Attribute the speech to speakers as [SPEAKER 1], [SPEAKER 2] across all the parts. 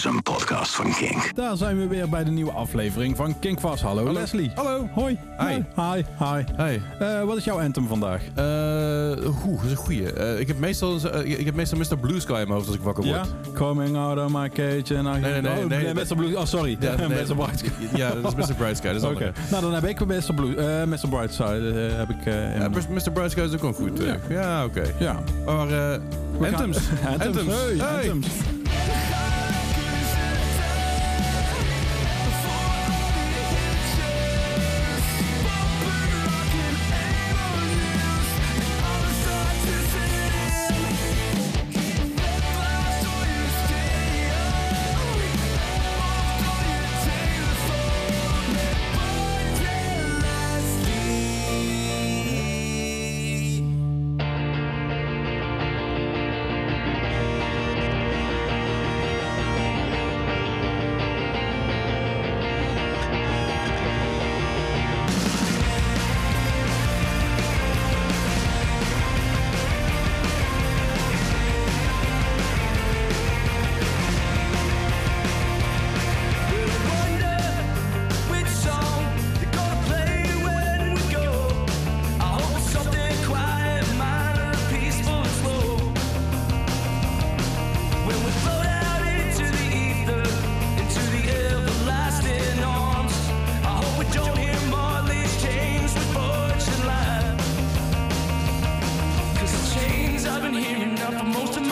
[SPEAKER 1] is een podcast van Kink.
[SPEAKER 2] Daar zijn we weer bij de nieuwe aflevering van Kink Vast. Hallo, Leslie.
[SPEAKER 3] Hallo.
[SPEAKER 2] Hoi.
[SPEAKER 3] Hi.
[SPEAKER 2] Hi. Hi.
[SPEAKER 3] Hi.
[SPEAKER 2] Eh, wat is jouw anthem vandaag?
[SPEAKER 3] Eh, Oeh, dat is een goeie. Eh, ik, heb meestal, eh, ik heb meestal Mr. Blue Sky in mijn hoofd als ik wakker word.
[SPEAKER 2] Ja? Coming out of my cage and I...
[SPEAKER 3] Nee, nee, nee,
[SPEAKER 2] Oh,
[SPEAKER 3] nee,
[SPEAKER 2] Mr. Blue... Oh, sorry.
[SPEAKER 3] Ja, nee.
[SPEAKER 2] Mr. Brightside.
[SPEAKER 3] Ja, dat is Mr. Bright Sky. Dat is
[SPEAKER 2] Oké.
[SPEAKER 3] andere.
[SPEAKER 2] Nou, dan heb ik Mr. Blue... eh Mr. Brightside eh, heb ik... eh, in
[SPEAKER 3] Ja,
[SPEAKER 2] mijn-
[SPEAKER 3] Mr. Bright Sky is ook wel goed.
[SPEAKER 2] Ja.
[SPEAKER 3] Ja, oké.
[SPEAKER 2] ja.
[SPEAKER 3] Maar eh Anthems.
[SPEAKER 2] Anthems. Hey,
[SPEAKER 3] Hey.
[SPEAKER 2] Anthems.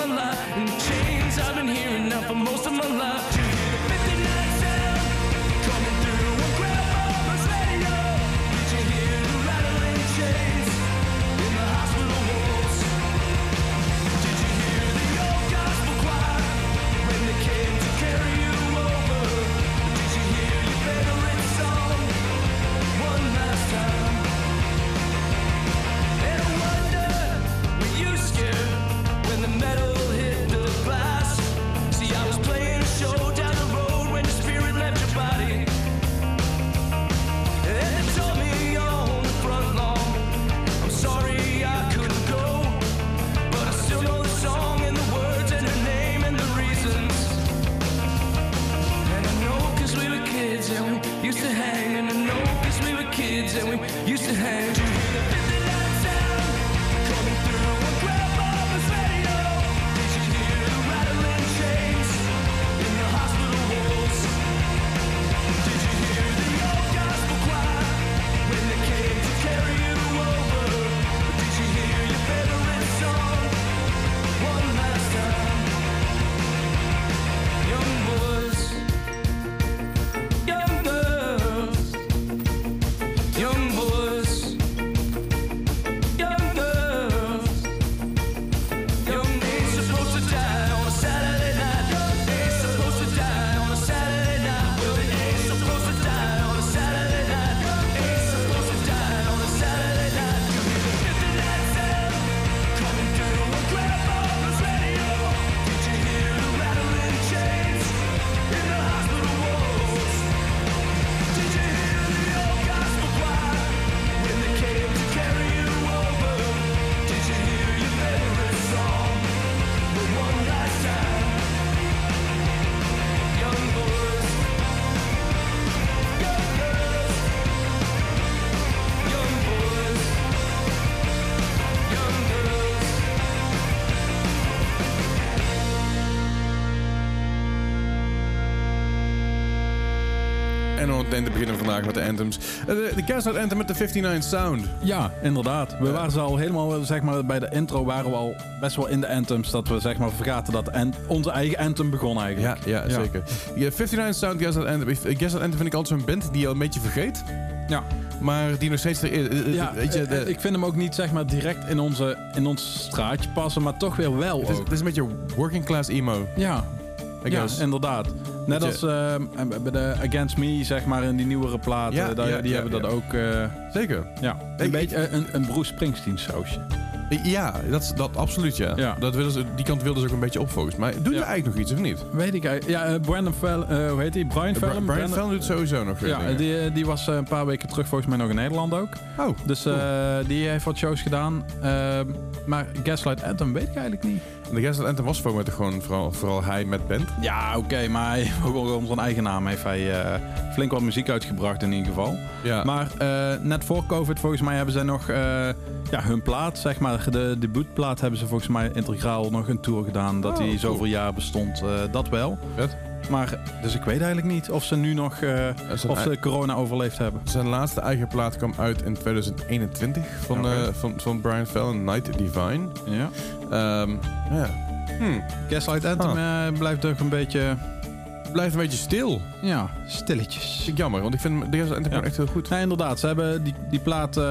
[SPEAKER 4] My life, and chains I've been hearing now for most of my life.
[SPEAKER 3] Vandaag met de anthems. Eh, De, de Gaslight Anthem met de 59 Sound.
[SPEAKER 2] Ja, inderdaad. We waren ze al helemaal, zeg maar, bij de intro waren we al best wel in de anthems. Dat we, zeg maar, vergaten dat onze eigen anthem begon eigenlijk.
[SPEAKER 3] Ja, ja, zeker. Ja, 59 Sound Gaslight Anthem. Gaslight Anthem vind ik altijd zo'n band die je al een beetje vergeet.
[SPEAKER 2] Ja.
[SPEAKER 3] Maar die nog steeds... er- eh, eh,
[SPEAKER 2] Ja,
[SPEAKER 3] weet je,
[SPEAKER 2] eh,
[SPEAKER 3] de-
[SPEAKER 2] ik vind hem ook niet zeg maar direct in, onze, in ons straatje passen, maar toch weer wel
[SPEAKER 3] het, is, het is een beetje working class emo.
[SPEAKER 2] Ja, ja inderdaad. Net als
[SPEAKER 3] je-
[SPEAKER 2] eh, bij de Against Me, zeg maar, in die nieuwere platen.
[SPEAKER 3] Ja,
[SPEAKER 2] daar-
[SPEAKER 3] ja,
[SPEAKER 2] die
[SPEAKER 3] ja,
[SPEAKER 2] hebben dat ook. eh,
[SPEAKER 3] Zeker.
[SPEAKER 2] ja, een
[SPEAKER 3] Ik-
[SPEAKER 2] beetje eh, een, een Bruce Springsteen sausje.
[SPEAKER 3] Ja, dat, dat absoluut, ja.
[SPEAKER 2] Ja.
[SPEAKER 3] Dat die kant wilden ze ook een beetje op, volgens mij. Doen
[SPEAKER 2] Ja.
[SPEAKER 3] ze eigenlijk nog iets, of niet?
[SPEAKER 2] Weet ik eigenlijk. Ja, eh, Brandon eh, hoe heet hij? Brian
[SPEAKER 3] Bra-
[SPEAKER 2] Fallon?
[SPEAKER 3] Brian Fallon doet sowieso nog
[SPEAKER 2] Ja,
[SPEAKER 3] dingen.
[SPEAKER 2] die, die was een paar weken terug volgens mij nog in Nederland ook.
[SPEAKER 3] Oh,
[SPEAKER 2] Dus die heeft wat shows gedaan. Eh, maar Gaslight Anthem weet ik eigenlijk niet.
[SPEAKER 3] De Gaslight Anthem was volgens mij toch gewoon vooral, vooral hij met band.
[SPEAKER 2] Ja, oké, maar hij, ook onder zijn eigen naam heeft hij eh, flink wat muziek uitgebracht in ieder geval.
[SPEAKER 3] Ja.
[SPEAKER 2] Maar eh, net voor COVID, volgens mij, hebben zij nog eh, ja, hun plaat, zeg maar, de debuutplaat, hebben ze volgens mij integraal nog een tour gedaan. Dat
[SPEAKER 3] Oh,
[SPEAKER 2] hij
[SPEAKER 3] cool.
[SPEAKER 2] zoveel jaar bestond. dat wel.
[SPEAKER 3] Vet.
[SPEAKER 2] Maar, dus ik weet eigenlijk niet of ze nu nog, of ze corona overleefd hebben.
[SPEAKER 3] Zijn laatste eigen plaat kwam uit in 2021 van, eh, van, van Brian Fallon, Night Divine.
[SPEAKER 2] Ja.
[SPEAKER 3] Ehm, ja. Hm.
[SPEAKER 2] Gaslight Anthem eh, blijft toch een beetje,
[SPEAKER 3] Blijft een beetje stil.
[SPEAKER 2] ja, stilletjes.
[SPEAKER 3] Vind ik jammer, want ik vind de Gaslight Anthem
[SPEAKER 2] Ja.
[SPEAKER 3] echt heel goed.
[SPEAKER 2] Nee, inderdaad. Ze hebben die, die plaat, eh,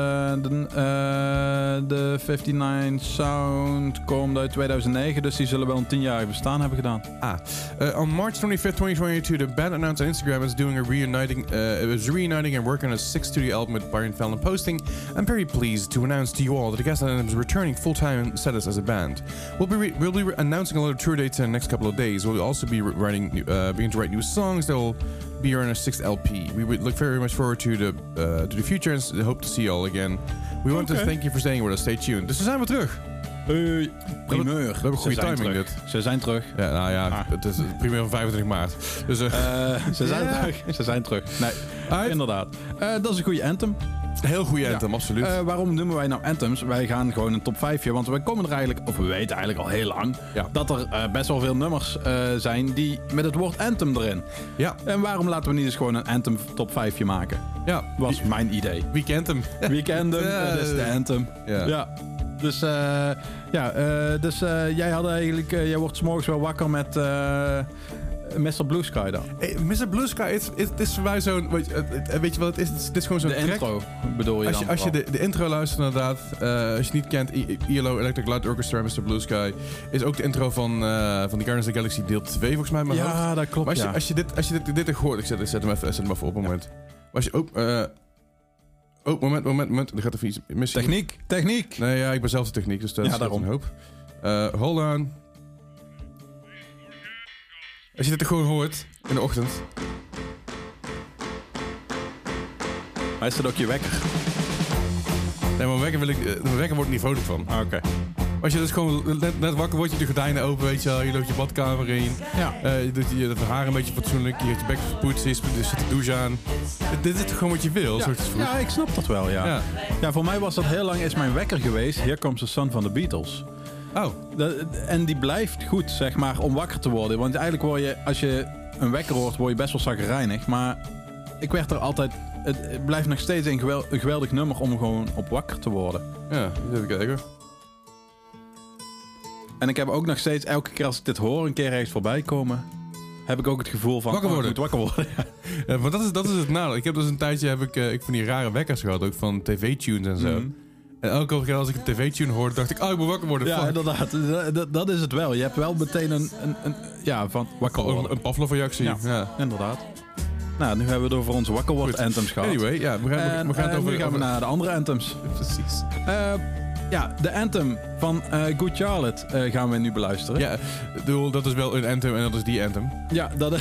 [SPEAKER 2] de, eh, de 59 Sound, komt uit 2009. Dus die zullen wel een 10-jarig bestaan hebben gedaan.
[SPEAKER 3] Ah. Uh, on March 25th, 2022, the band announced on Instagram it's doing a reuniting, uh, it was reuniting and working on a sixth studio album with Brian Fallon posting. I'm very pleased to announce to you all that the Anthem is returning full-time status as a band. We'll be re- we'll be re- announcing a lot of tour dates in the next couple of days. We'll also be writing, uh, beginning to write new songs that will be on our sixth LP. We would look very much forward to the uh, to the future and hope to see you all again. We want to thank you for staying with us. Stay tuned. Dus we zijn weer terug.
[SPEAKER 2] Hey, primeur.
[SPEAKER 3] we hebben goede timing,
[SPEAKER 2] terug. Ze zijn terug.
[SPEAKER 3] Ja, nou ja,
[SPEAKER 2] Ah.
[SPEAKER 3] het is primeur van 25 maart. Dus uh,
[SPEAKER 2] Eh, ze zijn terug. Ze zijn terug. Nee,
[SPEAKER 3] Uit.
[SPEAKER 2] inderdaad. Eh, dat is een goede anthem.
[SPEAKER 3] Heel goede
[SPEAKER 2] Ja.
[SPEAKER 3] anthem, absoluut.
[SPEAKER 2] Eh, waarom noemen wij nou anthems? Wij gaan gewoon een top 5 want we komen er eigenlijk, of we weten eigenlijk al heel lang,
[SPEAKER 3] Ja.
[SPEAKER 2] dat er eh, best wel veel nummers eh, zijn die met het woord anthem erin.
[SPEAKER 3] ja,
[SPEAKER 2] En waarom laten we niet eens gewoon een anthem top 5 maken?
[SPEAKER 3] ja.
[SPEAKER 2] Was mijn idee.
[SPEAKER 3] Weekend hem.
[SPEAKER 2] Weekenden,
[SPEAKER 3] Ja.
[SPEAKER 2] dat is de anthem.
[SPEAKER 3] Ja.
[SPEAKER 2] Ja. Dus, eh, ja, dus jij had eigenlijk, jij wordt 's morgens wel wakker met Mr. Blue Sky dan.
[SPEAKER 3] Hey, Mr. Blue Sky, het, het, het is voor mij zo'n... Weet, je- weet je wat het is? Het is, gewoon zo'n
[SPEAKER 2] De
[SPEAKER 3] track.
[SPEAKER 2] intro bedoel je
[SPEAKER 3] Als
[SPEAKER 2] dan
[SPEAKER 3] je, als je
[SPEAKER 2] vooral.
[SPEAKER 3] de, de intro luistert inderdaad, eh, als je het niet kent, I- ILO Electric Light Orchestra, Mr. Blue Sky, is ook de intro van, eh, van the Guardians of the Galaxy deel 2 volgens mij hoofd.
[SPEAKER 2] Ja, dat klopt,
[SPEAKER 3] Maar als je,
[SPEAKER 2] ja.
[SPEAKER 3] als je dit, als je dit, dit hoort, ik zet, ik zet hem even, zet hem even op een moment. Maar als je ook... eh oh, moment, moment, moment. Er gaat even iets mis.
[SPEAKER 2] Techniek, techniek.
[SPEAKER 3] Nee, ja, ik ben zelf de techniek, dus dat
[SPEAKER 2] Ja,
[SPEAKER 3] is
[SPEAKER 2] daarom.
[SPEAKER 3] een hoop. Eh hold on. Als je dit er gewoon hoort in de ochtend.
[SPEAKER 2] Maar is dat ook je wekker?
[SPEAKER 3] Nee, maar wekker, wil ik, eh, mijn wekker wordt niet vrolijk van.
[SPEAKER 2] Ah, Oké.
[SPEAKER 3] Als je dus gewoon net, net wakker wordt, je de gordijnen open, weet je wel. Je loopt je badkamer in.
[SPEAKER 2] Ja.
[SPEAKER 3] Eh, je doet je haar een beetje fatsoenlijk. Je hebt je bek gepoetst, je je zet de douche aan. Dit is toch gewoon wat je wil,
[SPEAKER 2] Ja,
[SPEAKER 3] soort
[SPEAKER 2] ja, ik snap dat wel, ja.
[SPEAKER 3] Ja.
[SPEAKER 2] ja. voor mij was dat heel lang is mijn wekker geweest. Here comes the sun van de Beatles.
[SPEAKER 3] Oh,
[SPEAKER 2] en die blijft goed, zeg maar, om wakker te worden. Want eigenlijk word je, als je een wekker hoort, word je best wel zagrijnig. Maar ik werd er altijd... Het, het blijft nog steeds een, gewel- een geweldig nummer om gewoon op wakker te worden.
[SPEAKER 3] ja, even kijken.
[SPEAKER 2] En ik heb ook nog steeds, elke keer als ik dit hoor, een keer ergens voorbij komen... heb ik ook het gevoel van...
[SPEAKER 3] Wakker
[SPEAKER 2] ik
[SPEAKER 3] worden.
[SPEAKER 2] moet wakker worden. Ja.
[SPEAKER 3] Ja, want dat is, dat is het nadeel. Ik heb dus een tijdje heb ik, eh, ik van die rare wekkers gehad, ook van tv-tunes en zo.
[SPEAKER 2] Mhm.
[SPEAKER 3] En elke keer als ik een tv-tune hoorde, dacht ik, oh, ik moet wakker worden.
[SPEAKER 2] Ja,
[SPEAKER 3] Fuck.
[SPEAKER 2] inderdaad. Dat, is het wel. Je hebt wel meteen een... een, een ja, van wakker
[SPEAKER 3] Een,
[SPEAKER 2] worden.
[SPEAKER 3] een Pavlov-reactie.
[SPEAKER 2] Ja.
[SPEAKER 3] Ja.
[SPEAKER 2] Inderdaad. Nou, nu hebben we het over onze wakker wordt
[SPEAKER 3] Goed.
[SPEAKER 2] anthems gehad.
[SPEAKER 3] Anyway, ja, we gaan,
[SPEAKER 2] En,
[SPEAKER 3] we gaan het over...
[SPEAKER 2] nu gaan we
[SPEAKER 3] over-
[SPEAKER 2] naar de andere anthems.
[SPEAKER 3] Precies.
[SPEAKER 2] Eh, ja, de anthem van eh, Good Charlotte eh, gaan we nu beluisteren.
[SPEAKER 3] Ja, bedoel, dat is wel een anthem en dat is die anthem.
[SPEAKER 2] Ja, dat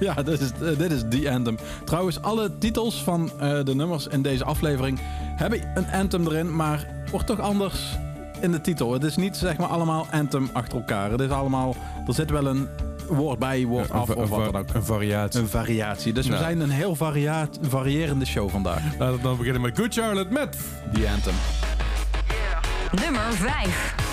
[SPEAKER 2] ja dit, is, eh, dit is die anthem. Trouwens, alle titels van de nummers in deze aflevering hebben een anthem erin, maar wordt toch anders in de titel. Het is niet zeg maar allemaal anthem achter elkaar. Het is allemaal, er zit wel een woord bij, woord af of wat dan ook.
[SPEAKER 3] Een variatie.
[SPEAKER 2] Een variatie. Dus
[SPEAKER 3] Nou.
[SPEAKER 2] we zijn een heel variaat, variërende show vandaag.
[SPEAKER 3] Laten we dan beginnen met Good Charlotte met...
[SPEAKER 2] Die anthem.
[SPEAKER 1] Nummer 5.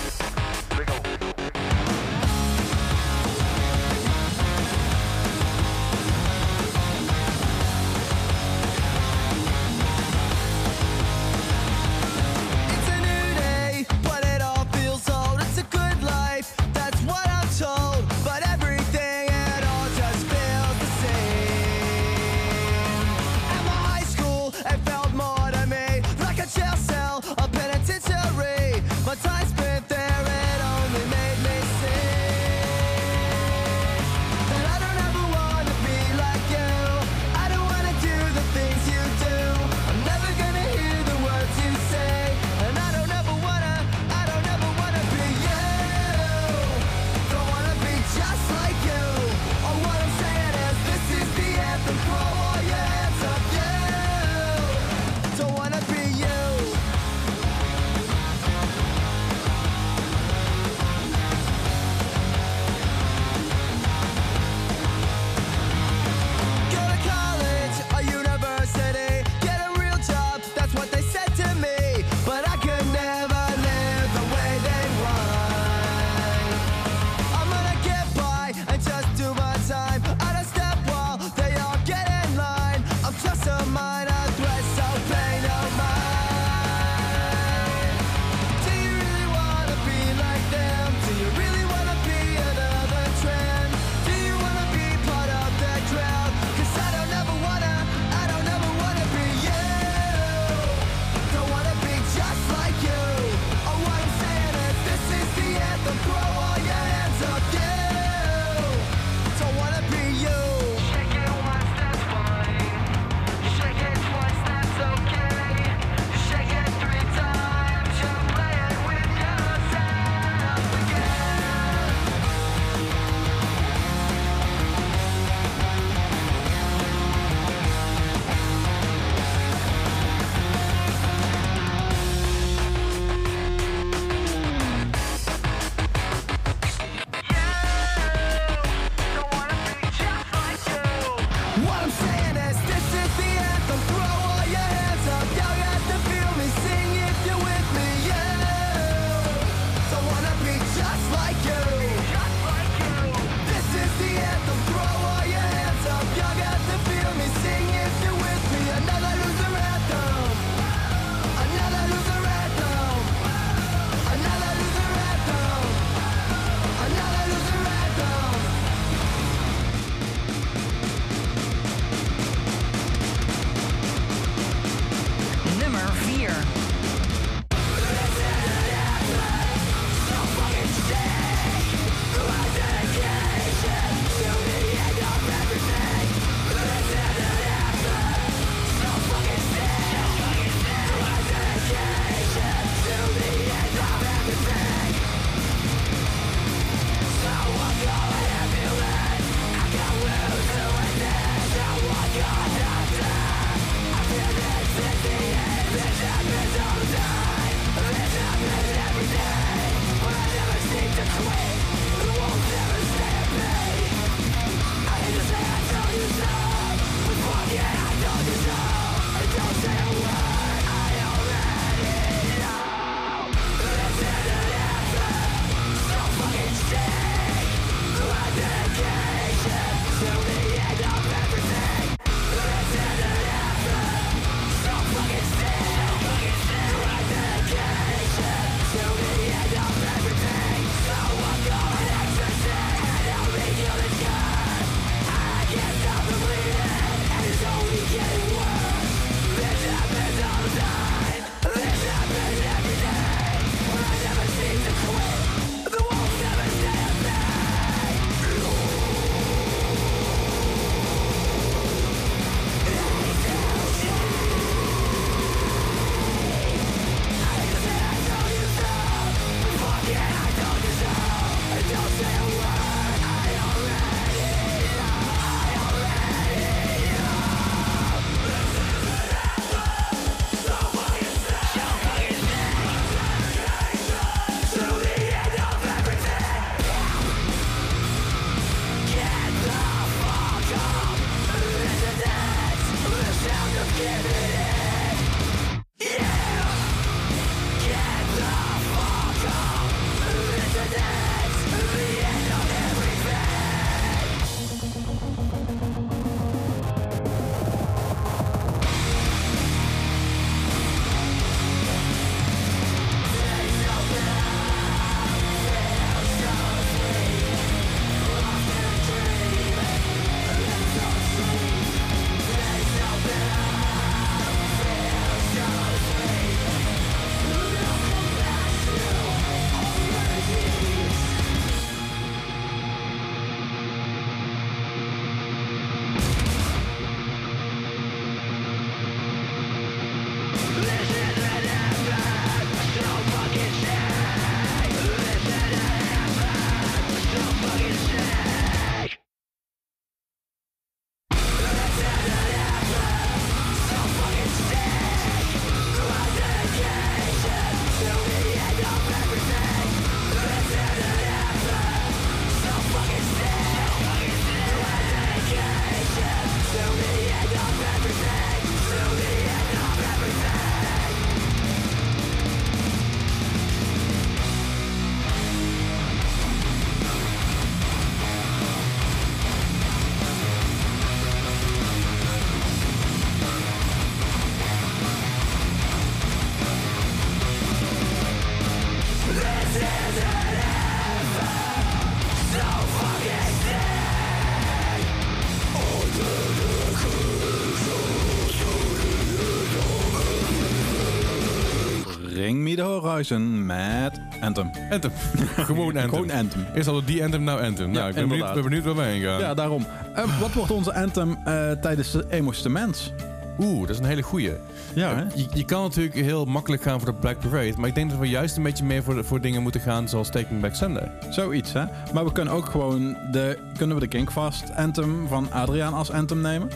[SPEAKER 2] Horizon met Anthem.
[SPEAKER 3] Anthem. Gewoon Anthem.
[SPEAKER 2] Gewoon Anthem.
[SPEAKER 3] Eerst al die Anthem, nou Anthem. Nou, ik ben benieuwd, ben benieuwd waar wij heen gaan.
[SPEAKER 2] Ja, daarom. Eh, wat wordt onze Anthem eh, tijdens de Emo's Mens?
[SPEAKER 3] Oeh, dat is een hele goeie.
[SPEAKER 2] Ja, hè?
[SPEAKER 3] Je, je kan natuurlijk heel makkelijk gaan voor de Black Parade, maar ik denk dat we juist een beetje meer voor, voor dingen moeten gaan zoals Taking Back Sunday.
[SPEAKER 2] Zoiets, hè? Maar we kunnen ook gewoon de... Kunnen we de Kinkfast Anthem van Adriaan als Anthem nemen?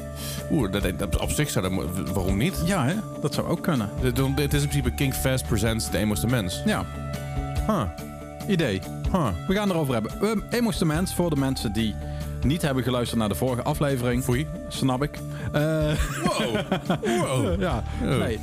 [SPEAKER 3] Oeh, dat, dat, op zich zou dat... Waarom niet?
[SPEAKER 2] Ja, hè? Dat zou ook kunnen.
[SPEAKER 3] Het het is in principe King Fest presents de Emos Mens.
[SPEAKER 2] Ja,
[SPEAKER 3] Huh.
[SPEAKER 2] idee.
[SPEAKER 3] Huh.
[SPEAKER 2] We gaan erover hebben. Um, Emo's Mens, voor de mensen die niet hebben geluisterd naar de vorige aflevering.
[SPEAKER 3] Foei.
[SPEAKER 2] Snap ik. Eh,
[SPEAKER 3] Wow. wow.
[SPEAKER 2] ja,
[SPEAKER 3] Oh.
[SPEAKER 2] nee.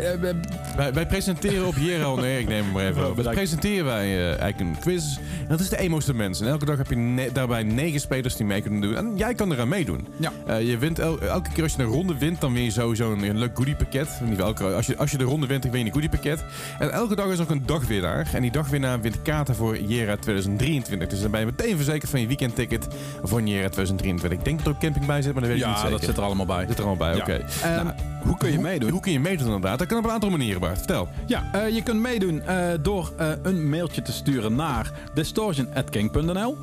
[SPEAKER 2] Ja,
[SPEAKER 3] Wij, wij presenteren op Jero, nee, ik neem hem maar even
[SPEAKER 2] Oh,
[SPEAKER 3] over.
[SPEAKER 2] bedankt.
[SPEAKER 3] presenteren wij eh, eigenlijk een quiz. En dat is de Emo's de Mens. En elke dag heb je ne- daarbij negen spelers die mee kunnen doen. En jij kan eraan meedoen.
[SPEAKER 2] Ja.
[SPEAKER 3] Eh, je wint el- elke keer als je een ronde wint, dan win je sowieso een, een leuk goodiepakket. In ieder geval, elke- als, je, als je de ronde wint, dan win je een goodiepakket. En elke dag is ook een dagwinnaar. En die dagwinnaar wint kaarten voor Jera 2023. Dus dan ben je meteen verzekerd van je weekendticket voor Jera 2023. Ik denk dat er ook camping bij zit, maar dat weet ik niet
[SPEAKER 2] ja,
[SPEAKER 3] zeker.
[SPEAKER 2] dat zit er allemaal bij.
[SPEAKER 3] Zit er allemaal bij,
[SPEAKER 2] Ja.
[SPEAKER 3] oké.
[SPEAKER 2] En
[SPEAKER 3] Nou,
[SPEAKER 2] hoe kun je
[SPEAKER 3] hoe-
[SPEAKER 2] meedoen?
[SPEAKER 3] Hoe kun je meedoen inderdaad? Dat kan op een aantal manieren, Bart. Vertel.
[SPEAKER 2] Ja, eh, je kunt meedoen eh, door eh, een mailtje te sturen naar distortion.king.nl.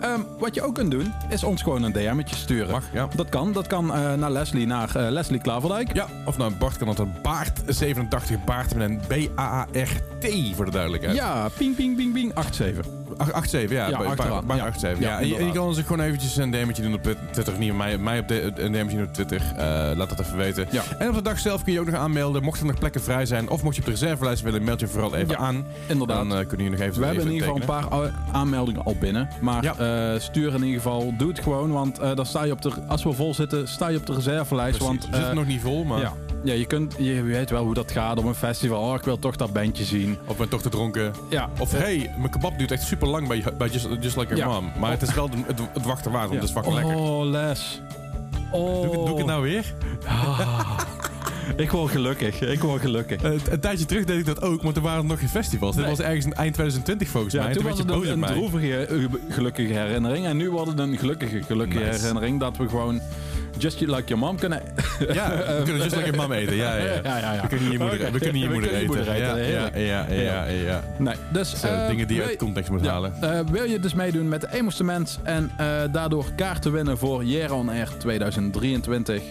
[SPEAKER 2] Ehm, wat je ook kunt doen, is ons gewoon een DM'tje sturen.
[SPEAKER 3] Mag, ja.
[SPEAKER 2] Dat kan. Dat kan naar Leslie, naar Leslie Klaverdijk.
[SPEAKER 3] Ja, of nou Bart kan dat een Baart87 Baart met een B-A-A-R-T voor de duidelijkheid.
[SPEAKER 2] Ja, ping, ping, ping, ping, 87.
[SPEAKER 3] Ach- 87, ja.
[SPEAKER 2] Ja, achteraan.
[SPEAKER 3] Baart
[SPEAKER 2] Ja.
[SPEAKER 3] 87, ja.
[SPEAKER 2] Ja,
[SPEAKER 3] En je, kan ons ook gewoon eventjes een DM'tje doen op Twitter. Of niet, mij, mij op de, een DM'tje doen op Twitter. Eh, laat dat even weten.
[SPEAKER 2] Ja.
[SPEAKER 3] En op de dag zelf kun je ook nog aanmelden. Mocht er nog plekken vrij zijn, of mocht je op de reservelijst willen, meld je vooral even
[SPEAKER 2] Ja,
[SPEAKER 3] aan.
[SPEAKER 2] Inderdaad.
[SPEAKER 3] Dan eh, kunnen jullie nog even
[SPEAKER 2] We hebben in ieder geval een paar aanmeldingen al binnen. Maar
[SPEAKER 3] Ja.
[SPEAKER 2] eh, stuur in ieder geval, doe het gewoon. Want dan sta je op de, als we vol zitten, sta je op de reservelijst.
[SPEAKER 3] Precies.
[SPEAKER 2] Want
[SPEAKER 3] We zitten
[SPEAKER 2] eh,
[SPEAKER 3] nog niet vol, maar...
[SPEAKER 2] ja, je, kunt, je weet wel hoe dat gaat op een festival. Oh, ik wil toch dat bandje zien.
[SPEAKER 3] Of ben toch te dronken.
[SPEAKER 2] Ja,
[SPEAKER 3] Of
[SPEAKER 2] eh,
[SPEAKER 3] hey, mijn kebab duurt echt super lang bij, bij Just, Just Like Your
[SPEAKER 2] Ja.
[SPEAKER 3] Mom. Maar het is wel de- het, het wachten waard, want
[SPEAKER 2] ja.
[SPEAKER 3] het is fucking lekker.
[SPEAKER 2] Oh, Les. Oh.
[SPEAKER 3] Doe, ik- doe ik het nou weer?
[SPEAKER 2] Ik word gelukkig. Ik word gelukkig.
[SPEAKER 3] Eh, een tijdje terug deed ik dat ook, want er waren nog geen festivals. Dit was ergens in eind 2020 volgens mij.
[SPEAKER 2] Ja,
[SPEAKER 3] En
[SPEAKER 2] toen was het
[SPEAKER 3] boos
[SPEAKER 2] een,
[SPEAKER 3] mij.
[SPEAKER 2] droevige, eh, gelukkige herinnering. En nu wordt het een gelukkige, gelukkige
[SPEAKER 3] Nice.
[SPEAKER 2] herinnering. Dat we gewoon Just Like Your Mom kunnen...
[SPEAKER 3] Ja, we kunnen Just Like Your Mom eten. Ja, ja, ja.
[SPEAKER 2] Ja.
[SPEAKER 3] We kunnen je moeder, we kunnen je
[SPEAKER 2] We
[SPEAKER 3] moeder
[SPEAKER 2] kunnen
[SPEAKER 3] eten.
[SPEAKER 2] moeder eten,
[SPEAKER 3] Ja, ja, ja, ja, ja, ja.
[SPEAKER 2] Nee, dus... Eh,
[SPEAKER 3] dingen die je uit context moet
[SPEAKER 2] Ja,
[SPEAKER 3] halen.
[SPEAKER 2] eh, wil je dus meedoen met de Emostement en eh, daardoor kaarten winnen voor Year on Air 2023?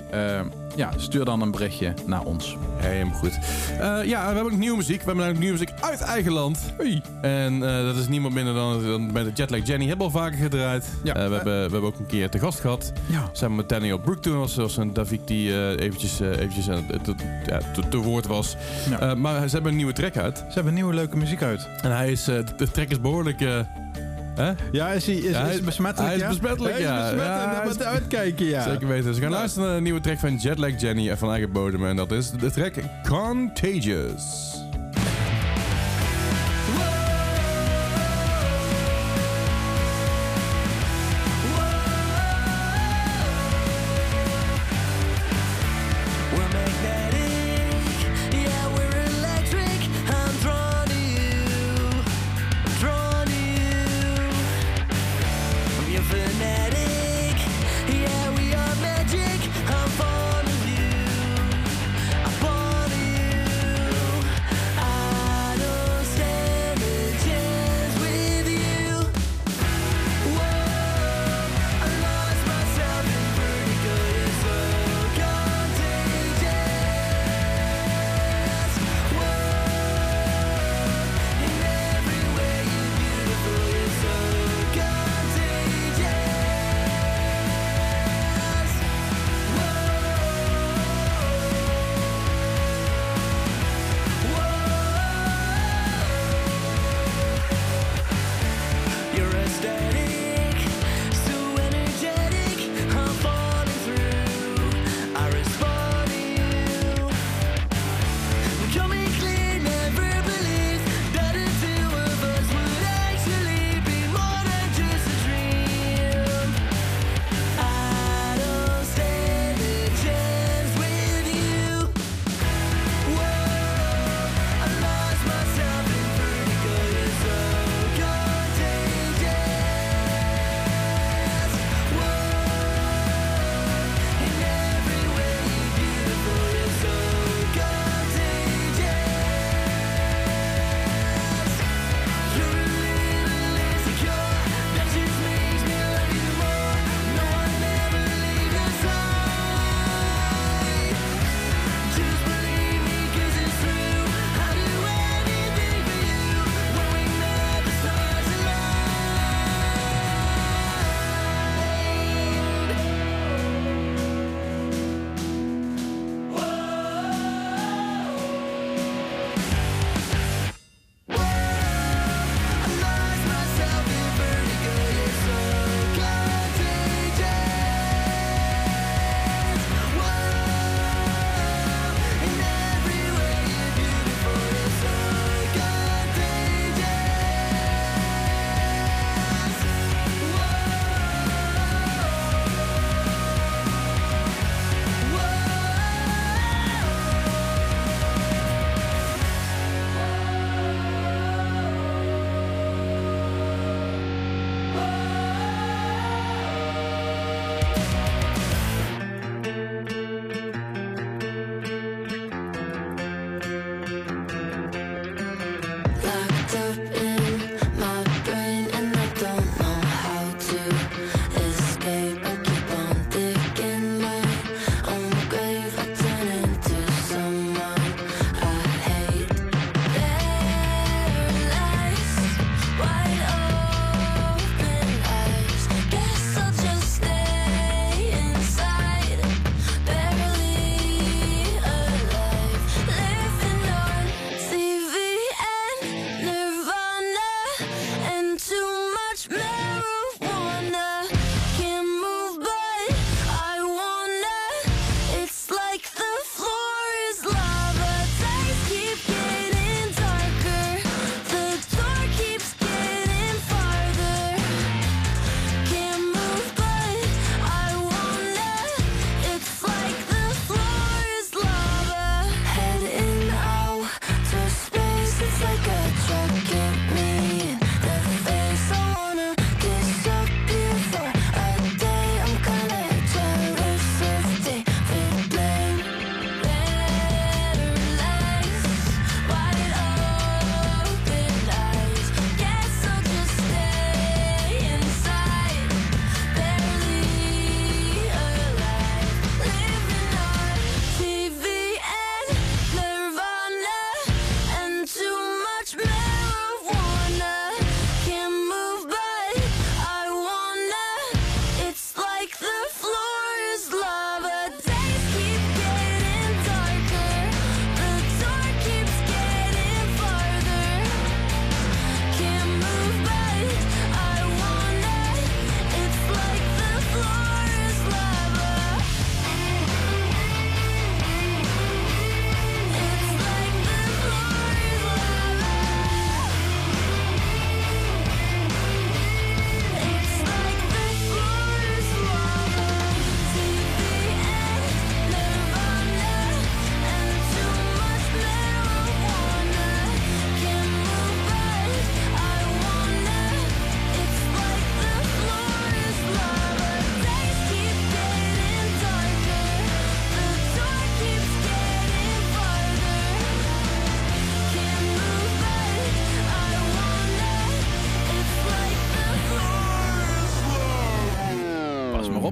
[SPEAKER 2] Ja, stuur dan een berichtje naar ons.
[SPEAKER 3] Helemaal goed. Eh, ja, we hebben ook nieuwe muziek. We hebben namelijk nieuwe muziek uit eigen land. En eh, dat is niemand minder dan, dan met de Jetlag Jenny. Hebben we al vaker gedraaid.
[SPEAKER 2] Ja.
[SPEAKER 3] Eh, we, hebben, we hebben ook een keer te gast gehad.
[SPEAKER 2] Ja.
[SPEAKER 3] Samen met Daniel Brook toen was, was een Davik die eventjes, eventjes te, ja, te, te woord was.
[SPEAKER 2] Ja.
[SPEAKER 3] Maar ze hebben een nieuwe track uit.
[SPEAKER 2] Ze hebben nieuwe leuke muziek uit.
[SPEAKER 3] En hij is, eh, de track is behoorlijk...
[SPEAKER 2] Ja, is hij is,
[SPEAKER 3] Ja, hij
[SPEAKER 2] is besmettelijk?
[SPEAKER 3] hij is
[SPEAKER 2] ja?
[SPEAKER 3] besmettelijk,
[SPEAKER 2] Hij is
[SPEAKER 3] ja.
[SPEAKER 2] besmettelijk,
[SPEAKER 3] Ja, hij is-
[SPEAKER 2] uitkijken, ja.
[SPEAKER 3] Zeker weten. Dus we gaan
[SPEAKER 2] Nou.
[SPEAKER 3] luisteren naar een nieuwe track van Jetlag Jenny van eigen bodem. En dat is de track Contagious.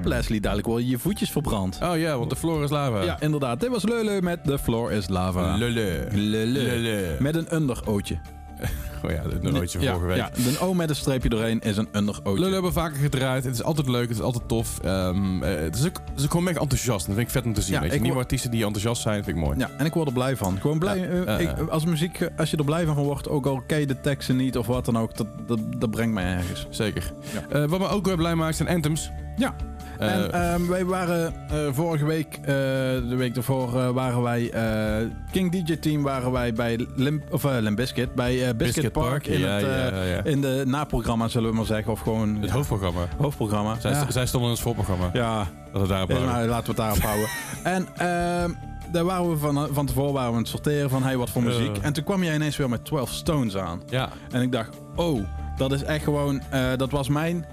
[SPEAKER 2] Op, Leslie. Dadelijk worden je voetjes verbrand.
[SPEAKER 3] Oh ja, want de floor is lava.
[SPEAKER 2] Ja, inderdaad. Dit was Lele met The Floor is Lava.
[SPEAKER 3] Lele.
[SPEAKER 2] Lele.
[SPEAKER 3] Lele.
[SPEAKER 2] Met een underootje.
[SPEAKER 3] Oh ja, dat nooitje van
[SPEAKER 2] ja,
[SPEAKER 3] vorige week.
[SPEAKER 2] Ja, de O met een streepje doorheen is een underootje.
[SPEAKER 3] Lullen hebben we vaker gedraaid. Het is altijd leuk, het is altijd tof. Eh, het, is ook, het is ook gewoon mega enthousiast. Dat vind ik vet om te zien.
[SPEAKER 2] Ja,
[SPEAKER 3] weet je. Nieuwe artiesten die enthousiast zijn, vind ik mooi.
[SPEAKER 2] Ja, en ik word er blij van. Gewoon blij.
[SPEAKER 3] Ja,
[SPEAKER 2] eh, ik-
[SPEAKER 3] ja.
[SPEAKER 2] als muziek, eh, als je er blij van wordt, ook al ken je de teksten niet of wat dan ook, dat, dat, dat brengt mij ergens.
[SPEAKER 3] Zeker. Eh, wat me ook weer blij maakt zijn anthems.
[SPEAKER 2] Ja.
[SPEAKER 3] Eh,
[SPEAKER 2] en ehm, wij waren eh, vorige week, eh, de week daarvoor, eh, waren wij, eh, King DJ Team waren wij bij Limp, of, eh, Limp Bizkit, bij eh, Biscuit,
[SPEAKER 3] Biscuit
[SPEAKER 2] Park,
[SPEAKER 3] Park,
[SPEAKER 2] in,
[SPEAKER 3] ja,
[SPEAKER 2] het, eh,
[SPEAKER 3] ja, ja.
[SPEAKER 2] in de naprogramma, zullen we maar zeggen, of gewoon
[SPEAKER 3] het hoofdprogramma.
[SPEAKER 2] hoofdprogramma.
[SPEAKER 3] Zij, stonden in het voorprogramma.
[SPEAKER 2] ja,
[SPEAKER 3] Dat we daarop
[SPEAKER 2] nou, laten we het daarop houden. En ehm, daar waren we van, van tevoren waren we aan het sorteren van hey, wat voor muziek.
[SPEAKER 3] Eh.
[SPEAKER 2] En toen kwam jij ineens weer met 12 Stones aan.
[SPEAKER 3] Ja.
[SPEAKER 2] En ik dacht, oh, dat is echt gewoon, eh, dat was mijn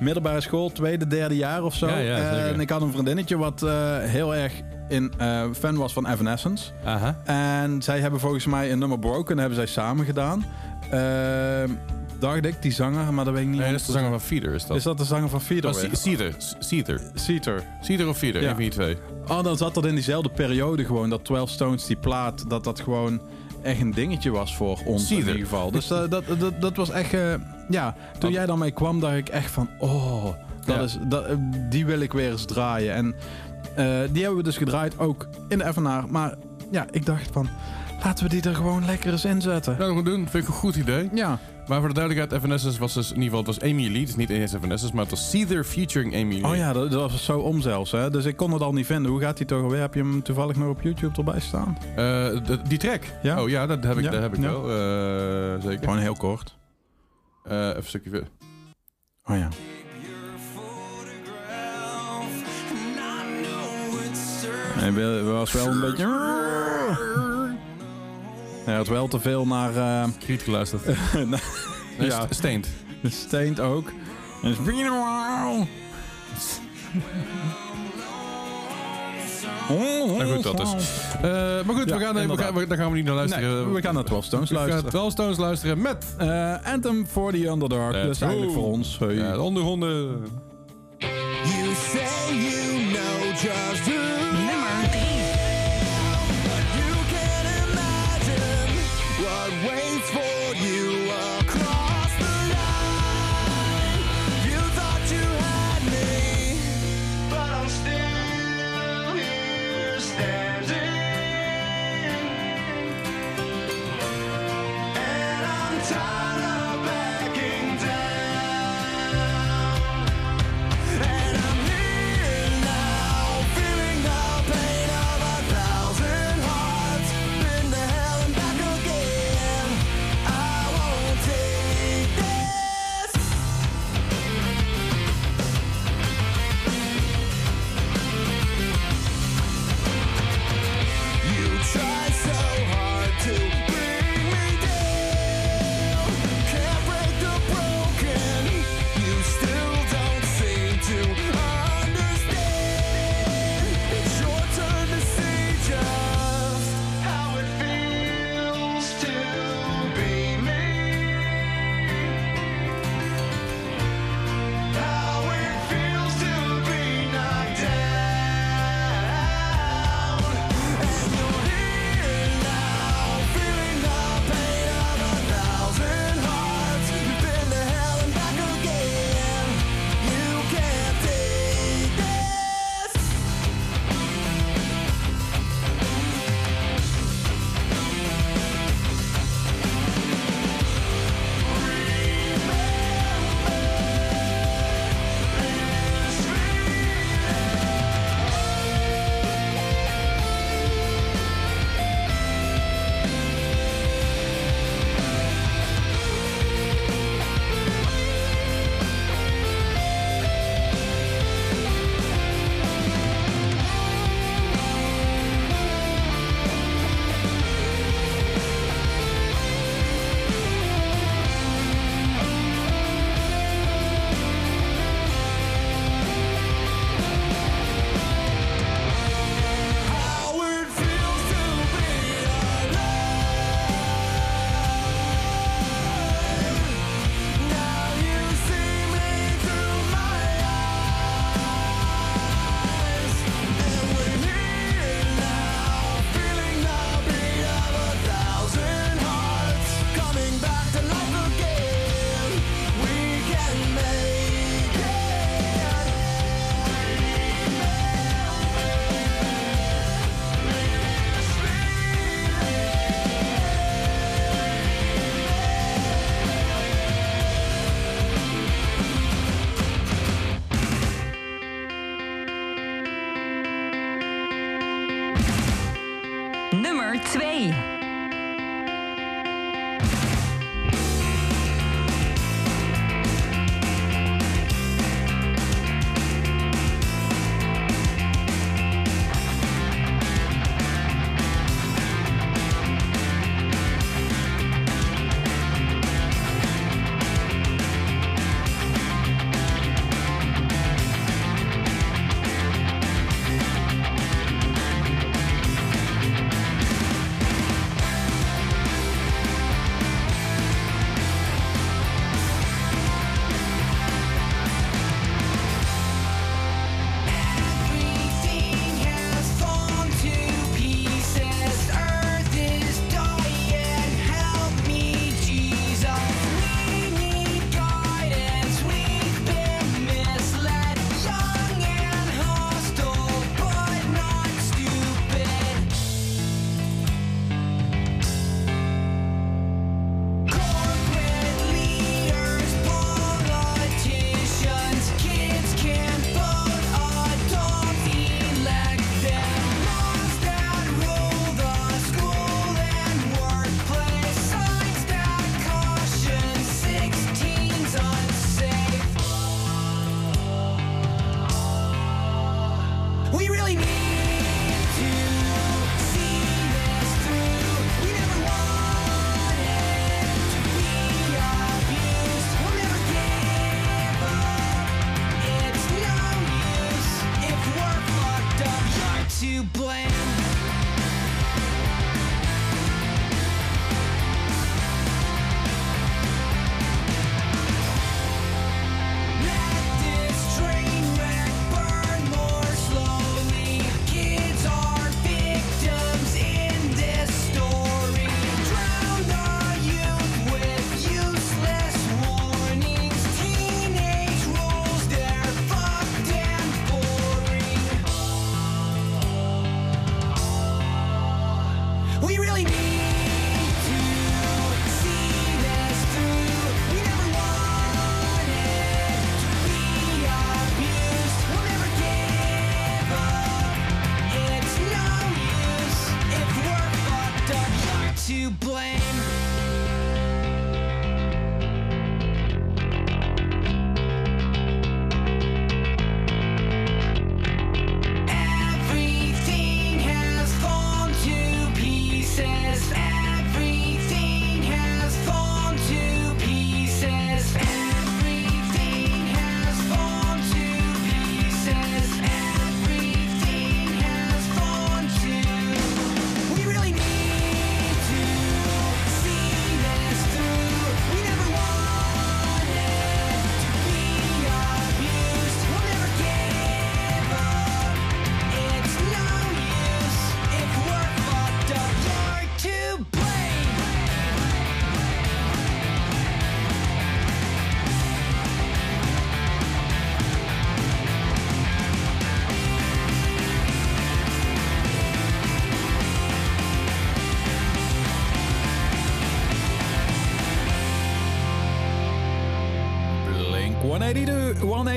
[SPEAKER 2] middelbare school, tweede, derde jaar of zo.
[SPEAKER 3] Ja, ja, zeker.
[SPEAKER 2] en ik had een vriendinnetje wat eh, heel erg in, eh, fan was van Evanescence.
[SPEAKER 3] Aha.
[SPEAKER 2] En zij hebben volgens mij een nummer Broken, hebben zij samen gedaan. Ehm, dacht ik, die zanger, maar dat weet ik niet.
[SPEAKER 3] Nee, dat is de
[SPEAKER 2] 100%.
[SPEAKER 3] zanger van Feeder, is dat?
[SPEAKER 2] Is dat de zanger van Feeder?
[SPEAKER 3] Oh? Ce- Cedar. Cedar.
[SPEAKER 2] Cedar.
[SPEAKER 3] Cedar of Feeder,
[SPEAKER 2] Ja.
[SPEAKER 3] een van die twee.
[SPEAKER 2] Oh, dan zat dat in diezelfde periode gewoon. Dat 12 Stones, die plaat, dat dat gewoon echt een dingetje was voor ons in ieder geval. Dus eh, dat, dat, dat was echt... eh, ja, toen
[SPEAKER 3] Oh.
[SPEAKER 2] jij daarmee kwam, dacht ik echt van... Oh, dat
[SPEAKER 3] Ja.
[SPEAKER 2] is, dat, eh, die wil ik weer eens draaien. En die hebben we dus gedraaid, ook in de FNR. Maar ja, ik dacht van... Laten we die er gewoon lekker eens inzetten.
[SPEAKER 3] Nou, dat gaan we doen. Vind ik een goed idee.
[SPEAKER 2] Ja,
[SPEAKER 3] Maar voor de duidelijkheid, Evanescence was dus in ieder geval, het was Amy Lee. Het is niet eens Evanescence, maar het was Cedar featuring Amy Lee.
[SPEAKER 2] oh ja, dat, dat was zo om zelfs. Hè? Dus ik kon het al niet vinden. Hoe gaat die toch alweer? Heb je hem toevallig nog op YouTube erbij staan?
[SPEAKER 3] Eh, de- die track?
[SPEAKER 2] Ja.
[SPEAKER 3] Oh ja, dat heb ik,
[SPEAKER 2] Ja,
[SPEAKER 3] dat heb ik
[SPEAKER 2] ja.
[SPEAKER 3] wel. eh, zeker.
[SPEAKER 2] Gewoon heel kort.
[SPEAKER 3] Eh, even een stukje verder.
[SPEAKER 2] Oh ja. Hij was wel een beetje... Hij had wel te veel naar... eh
[SPEAKER 3] Kriet geluisterd. Nee,
[SPEAKER 2] ja,
[SPEAKER 3] st- Steend.
[SPEAKER 2] de steent ook. En is been a while.
[SPEAKER 3] Nou goed, dat is. Eh, maar goed,
[SPEAKER 2] Ja,
[SPEAKER 3] we gaan, we gaan, we- daar gaan we niet naar luisteren.
[SPEAKER 2] Nee, we gaan naar 12 Stones
[SPEAKER 3] We gaan
[SPEAKER 2] luisteren.
[SPEAKER 3] 12 Stones luisteren met
[SPEAKER 2] Eh, Anthem for the Underdog.
[SPEAKER 3] Let's
[SPEAKER 2] dus eigenlijk
[SPEAKER 3] go.
[SPEAKER 2] voor ons. Hey.
[SPEAKER 3] ja, de onderhonden.
[SPEAKER 4] You say you know just who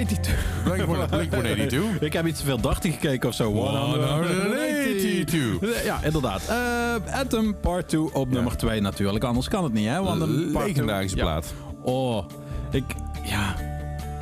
[SPEAKER 2] 182. 182.
[SPEAKER 3] Blink 182.
[SPEAKER 2] Ik heb iets te veel dartig gekeken of zo.
[SPEAKER 3] 182.
[SPEAKER 2] Ja, inderdaad. Eh Anthem Part 2 op nummer 2 natuurlijk. Anders kan het niet, hè? Want een two-
[SPEAKER 3] Legendarische
[SPEAKER 2] Ja.
[SPEAKER 3] plaat.
[SPEAKER 2] Oh, ik... Ja,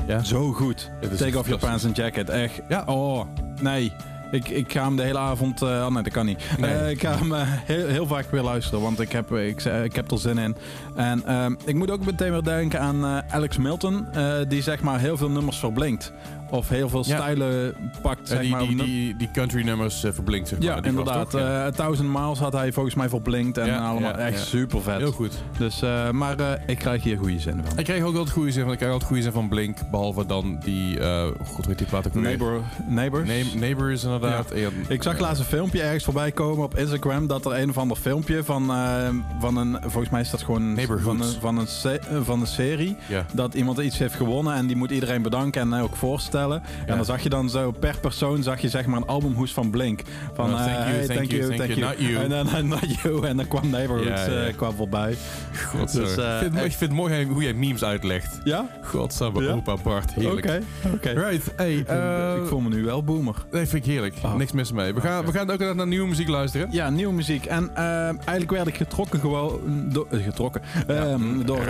[SPEAKER 3] Ja.
[SPEAKER 2] zo goed. Take off your pants and jacket. Echt.
[SPEAKER 3] Ja.
[SPEAKER 2] Oh, nee. Ik, ik ga hem de hele avond... oh nee, dat kan niet.
[SPEAKER 3] Nee.
[SPEAKER 2] Eh, ik ga hem eh, heel, heel vaak weer luisteren, want ik heb, ik, ik heb er zin in. En ehm, ik moet ook meteen weer denken aan Alex Milton, die zeg maar heel veel nummers verblinkt. Of heel veel stijlen pakt, zeg
[SPEAKER 3] die,
[SPEAKER 2] maar.
[SPEAKER 3] die, die, die country nummers eh, verblinkt, zeg maar.
[SPEAKER 2] ja, inderdaad. Eh, Thousand Miles had hij volgens mij verblinkt en
[SPEAKER 3] Ja,
[SPEAKER 2] allemaal
[SPEAKER 3] ja,
[SPEAKER 2] echt super vet.
[SPEAKER 3] Heel goed.
[SPEAKER 2] Dus, eh, maar eh, ik krijg hier goede zin van.
[SPEAKER 3] Ik kreeg ook altijd goede zin van. Ik krijg altijd goede zin van Blink. Behalve dan die. God weet die plaat ook.
[SPEAKER 2] Neighbor, neighbors.
[SPEAKER 3] Neigh- Neighbors inderdaad.
[SPEAKER 2] Ik zag laatst een filmpje ergens voorbij komen op Instagram dat er een of ander filmpje van, van een, volgens mij is dat gewoon van een, van een, van een serie.
[SPEAKER 3] Ja.
[SPEAKER 2] Dat iemand iets heeft gewonnen en die moet iedereen bedanken en ook voorstellen. En dan zag je dan zo per persoon zag je zeg maar een albumhoes van Blink. Van
[SPEAKER 3] Oh, thank
[SPEAKER 2] eh,
[SPEAKER 3] you,
[SPEAKER 2] hey,
[SPEAKER 3] thank you, thank you, not you.
[SPEAKER 2] En dan eh, not you. En dan kwam Neighborhoods eh, kwam voorbij.
[SPEAKER 3] God,
[SPEAKER 2] Dus, eh,
[SPEAKER 3] ik, vind, het mooi- ik vind het mooi hoe jij- memes uitlegt.
[SPEAKER 2] Ja?
[SPEAKER 3] Godsamme,
[SPEAKER 2] Ja?
[SPEAKER 3] opa Bart. Heerlijk.
[SPEAKER 2] Oké. oké.
[SPEAKER 3] Right, hey,
[SPEAKER 2] Ik, ik voel me nu wel boomer.
[SPEAKER 3] Nee, vind ik heerlijk.
[SPEAKER 2] Oh.
[SPEAKER 3] Niks mis mee. We gaan, we gaan ook naar nieuwe muziek luisteren.
[SPEAKER 2] Ja, nieuwe muziek. En eigenlijk werd ik getrokken gewoon... Getrokken. Ehm, door...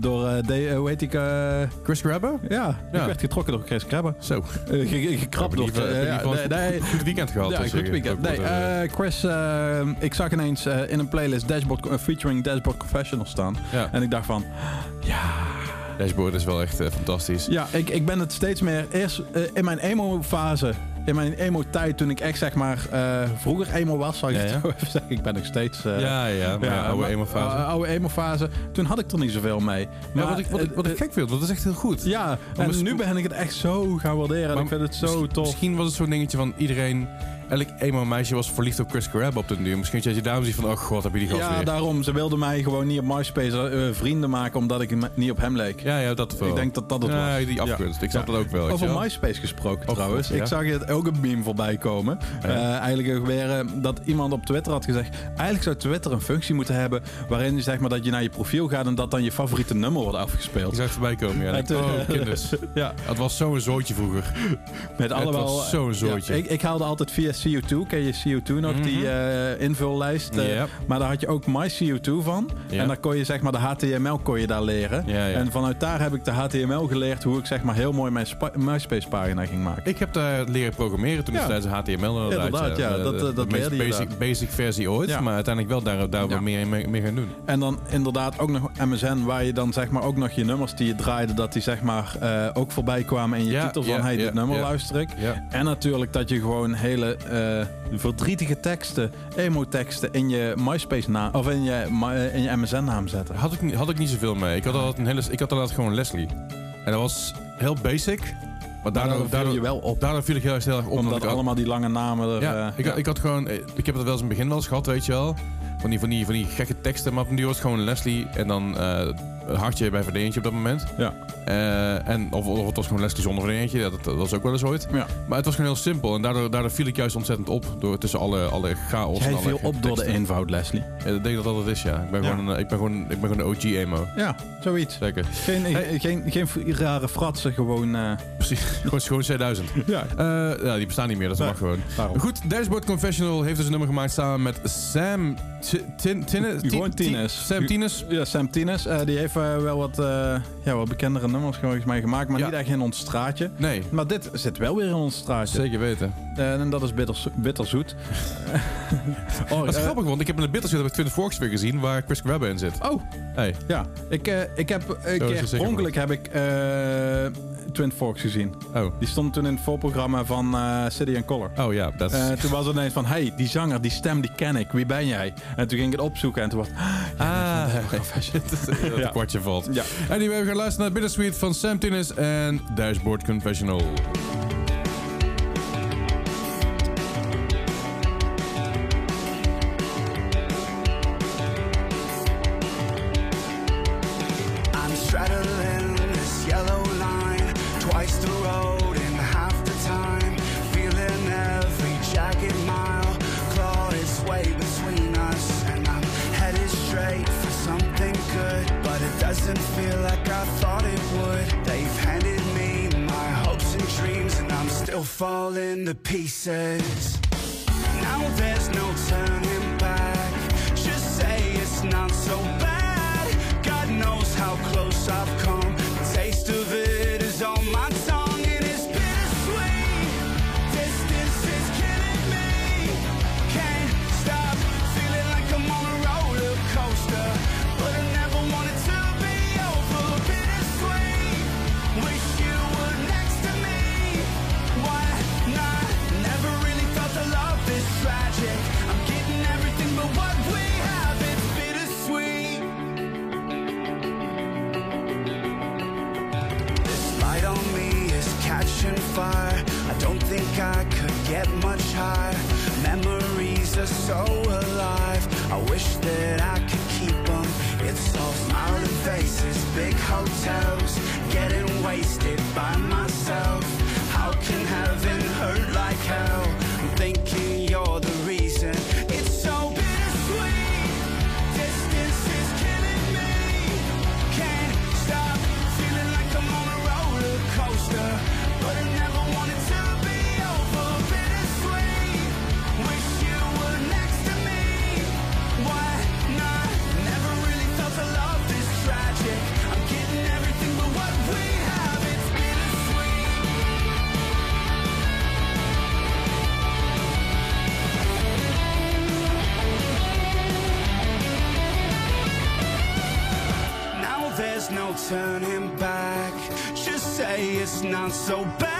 [SPEAKER 2] door eh, de, hoe heet ik? eh,
[SPEAKER 3] Chris Grabber?
[SPEAKER 2] ja, ik
[SPEAKER 3] Ja.
[SPEAKER 2] werd getrokken door Chris Krabbe.
[SPEAKER 3] Zo.
[SPEAKER 2] Eh, ge- ge- gekrapt door...
[SPEAKER 3] Ik heb in
[SPEAKER 2] eh, ja, nee,
[SPEAKER 3] goed, weekend gehad.
[SPEAKER 2] Ja,
[SPEAKER 3] dus
[SPEAKER 2] goed
[SPEAKER 3] ik-
[SPEAKER 2] weekend. Nee,
[SPEAKER 3] eh,
[SPEAKER 2] eh, Chris, eh, ik zag ineens eh, in een playlist Dashboard, eh, featuring Dashboard Confessional staan.
[SPEAKER 3] ja.
[SPEAKER 2] En ik dacht van,
[SPEAKER 3] Dashboard is wel echt eh, fantastisch.
[SPEAKER 2] ja, ik, ik ben het steeds meer... Eerst eh, in mijn emo-fase, in mijn emo-tijd, toen ik echt zeg maar eh, vroeger emo was, zal ik
[SPEAKER 3] Ja,
[SPEAKER 2] het zo even zeggen. Ik ben nog steeds... eh,
[SPEAKER 3] ja, ja, maar ja, oude emo-fase.
[SPEAKER 2] eh, oude emo-fase. Toen had ik er niet zoveel mee.
[SPEAKER 3] Maar wat ik, wat, ik, wat ik gek vind, want dat is echt heel goed.
[SPEAKER 2] Ja, en nu ben ik het echt zo gaan waarderen. En ik vind het zo
[SPEAKER 3] misschien,
[SPEAKER 2] tof.
[SPEAKER 3] Misschien was het zo'n dingetje van iedereen... Elk emo-meisje was verliefd op Chris Grabber op den duur. Misschien dat je daarom ziet van... Oh god, heb je die gast
[SPEAKER 2] Ja,
[SPEAKER 3] weer.
[SPEAKER 2] daarom. Ze wilden mij gewoon niet op MySpace eh, vrienden maken, omdat ik me- niet op hem leek.
[SPEAKER 3] Ja, ja, dat wel.
[SPEAKER 2] Ik denk dat dat het
[SPEAKER 3] ja,
[SPEAKER 2] was.
[SPEAKER 3] die afgunst. Ik snap
[SPEAKER 2] Ja.
[SPEAKER 3] dat ook wel. weet je
[SPEAKER 2] Over
[SPEAKER 3] wel.
[SPEAKER 2] MySpace gesproken
[SPEAKER 3] Oh,
[SPEAKER 2] trouwens.
[SPEAKER 3] God, ja.
[SPEAKER 2] Ik zag het ook een meme voorbij komen.
[SPEAKER 3] Ja.
[SPEAKER 2] Eh, eigenlijk ook weer eh, dat iemand op Twitter had gezegd... Eigenlijk zou Twitter een functie moeten hebben... waarin je zeg maar dat je naar je profiel gaat... en dat dan je favoriete nummer wordt
[SPEAKER 3] Ik
[SPEAKER 2] afgespeeld.
[SPEAKER 3] zag het voorbij komen, ja.
[SPEAKER 2] Ja,
[SPEAKER 3] Ik oh, kinders.
[SPEAKER 2] Ja,
[SPEAKER 3] Het was zo'n zootje vroeger.
[SPEAKER 2] met allemaal...
[SPEAKER 3] was zo'n zootje.
[SPEAKER 2] Ja, ik, ik haalde altijd via CO2. Ken je CO2 nog? Die eh, invullijst. eh. Maar daar had je ook MyCO2 van.
[SPEAKER 3] Ja.
[SPEAKER 2] En dan kon je zeg maar de HTML kon je daar leren.
[SPEAKER 3] Ja, ja.
[SPEAKER 2] En vanuit daar heb ik de HTML geleerd... hoe ik zeg maar heel mooi mijn spa- MySpace pagina ging maken.
[SPEAKER 3] Ik heb daar leren programmeren toen
[SPEAKER 2] Ja.
[SPEAKER 3] destijds HTML inderdaad.
[SPEAKER 2] Inderdaad, ja.
[SPEAKER 3] De-
[SPEAKER 2] Dat, eh, dat
[SPEAKER 3] de meest
[SPEAKER 2] je
[SPEAKER 3] basic,
[SPEAKER 2] daar.
[SPEAKER 3] basic versie ooit.
[SPEAKER 2] Ja.
[SPEAKER 3] Maar uiteindelijk wel daar, daar wat meer mee, mee gaan doen.
[SPEAKER 2] En dan inderdaad ook nog MSN, waar je dan zeg maar ook nog je nummers die je draaide, dat die zeg maar eh, ook voorbij kwamen in je titel van hey, dit nummer luister ik. En natuurlijk dat je gewoon hele eh, verdrietige teksten, emo-teksten in je MySpace naam of in je, eh, in je MSN naam zetten.
[SPEAKER 3] Had ik, niet- had ik niet zoveel mee. Ik had altijd een hele, ik had altijd gewoon Leslie. En dat was heel basic. Maar
[SPEAKER 2] Daardoor
[SPEAKER 3] daardoor,
[SPEAKER 2] viel je wel op.
[SPEAKER 3] daardoor viel ik heel erg heel erg op.
[SPEAKER 2] Omdat
[SPEAKER 3] ik had-
[SPEAKER 2] allemaal die lange namen er...
[SPEAKER 3] ja,
[SPEAKER 2] eh,
[SPEAKER 3] ik, had- ik had gewoon, ik heb het wel eens in het begin wel eens gehad, weet je wel. Van die, van die, van die gekke teksten, maar duur was het gewoon Leslie en dan een hartje bij verdeentje op dat moment.
[SPEAKER 2] Ja.
[SPEAKER 3] Eh, en, of, of het was gewoon Leslie zonder dat, dat was ook wel eens ooit.
[SPEAKER 2] Ja.
[SPEAKER 3] Maar het was gewoon heel simpel en daardoor, daardoor viel ik juist ontzettend op door, tussen alle, alle chaos en
[SPEAKER 2] Jij
[SPEAKER 3] alle
[SPEAKER 2] viel op door de eenvoud, Leslie.
[SPEAKER 3] Ja, ik denk dat dat het is, ja. Ik ben,
[SPEAKER 2] Ja.
[SPEAKER 3] Gewoon, een, ik ben, gewoon, ik ben gewoon de OG-emo.
[SPEAKER 2] Ja, zoiets.
[SPEAKER 3] Zeker.
[SPEAKER 2] Geen,
[SPEAKER 3] Hey.
[SPEAKER 2] geen, geen rare fratsen, gewoon... eh,
[SPEAKER 3] Precies. gewoon, gewoon 2000.
[SPEAKER 2] ja,
[SPEAKER 3] Eh, ja, die bestaan niet meer, dat
[SPEAKER 2] Nee.
[SPEAKER 3] mag gewoon.
[SPEAKER 2] daarom.
[SPEAKER 3] Goed, Dashboard Confessional heeft dus een nummer gemaakt samen met Sam T- Tin- Tinne- Ti-
[SPEAKER 2] Gewoon
[SPEAKER 3] Ti-
[SPEAKER 2] Tines.
[SPEAKER 3] Sam Tines.
[SPEAKER 2] Ja, Sam Tines, eh, die heeft eh, wel wat, eh, ja, wat bekendere nummers volgens mij gemaakt, maar niet echt in ons straatje.
[SPEAKER 3] Nee,
[SPEAKER 2] Maar dit zit wel weer in ons straatje.
[SPEAKER 3] zeker weten.
[SPEAKER 2] Eh, en dat is bitter, bitterzoet. oh,
[SPEAKER 3] Dat is
[SPEAKER 2] eh,
[SPEAKER 3] grappig, want ik heb in de Bitterzoet heb ik Twin Forks weer gezien waar Chris Grabber in zit.
[SPEAKER 2] Oh,
[SPEAKER 3] Hey.
[SPEAKER 2] ja. Ik, eh, ik heb een
[SPEAKER 3] Zo
[SPEAKER 2] keer heb ik eh, Twin Forks gezien.
[SPEAKER 3] Oh.
[SPEAKER 2] Die stond toen in het voorprogramma van eh, City and Color.
[SPEAKER 3] Oh ja, dat is...
[SPEAKER 2] Eh, toen was het ineens van, hey, die zanger, die stem, die ken ik. Wie ben jij? En toen ging ik het opzoeken en toen was
[SPEAKER 3] ah, dat het
[SPEAKER 2] Ja.
[SPEAKER 3] kwartje valt.
[SPEAKER 2] Ja.
[SPEAKER 3] Anyway, we gaan luisteren naar Bittersweet van Sam Tinnis en Dashboard Confessional.
[SPEAKER 5] town. Not so bad.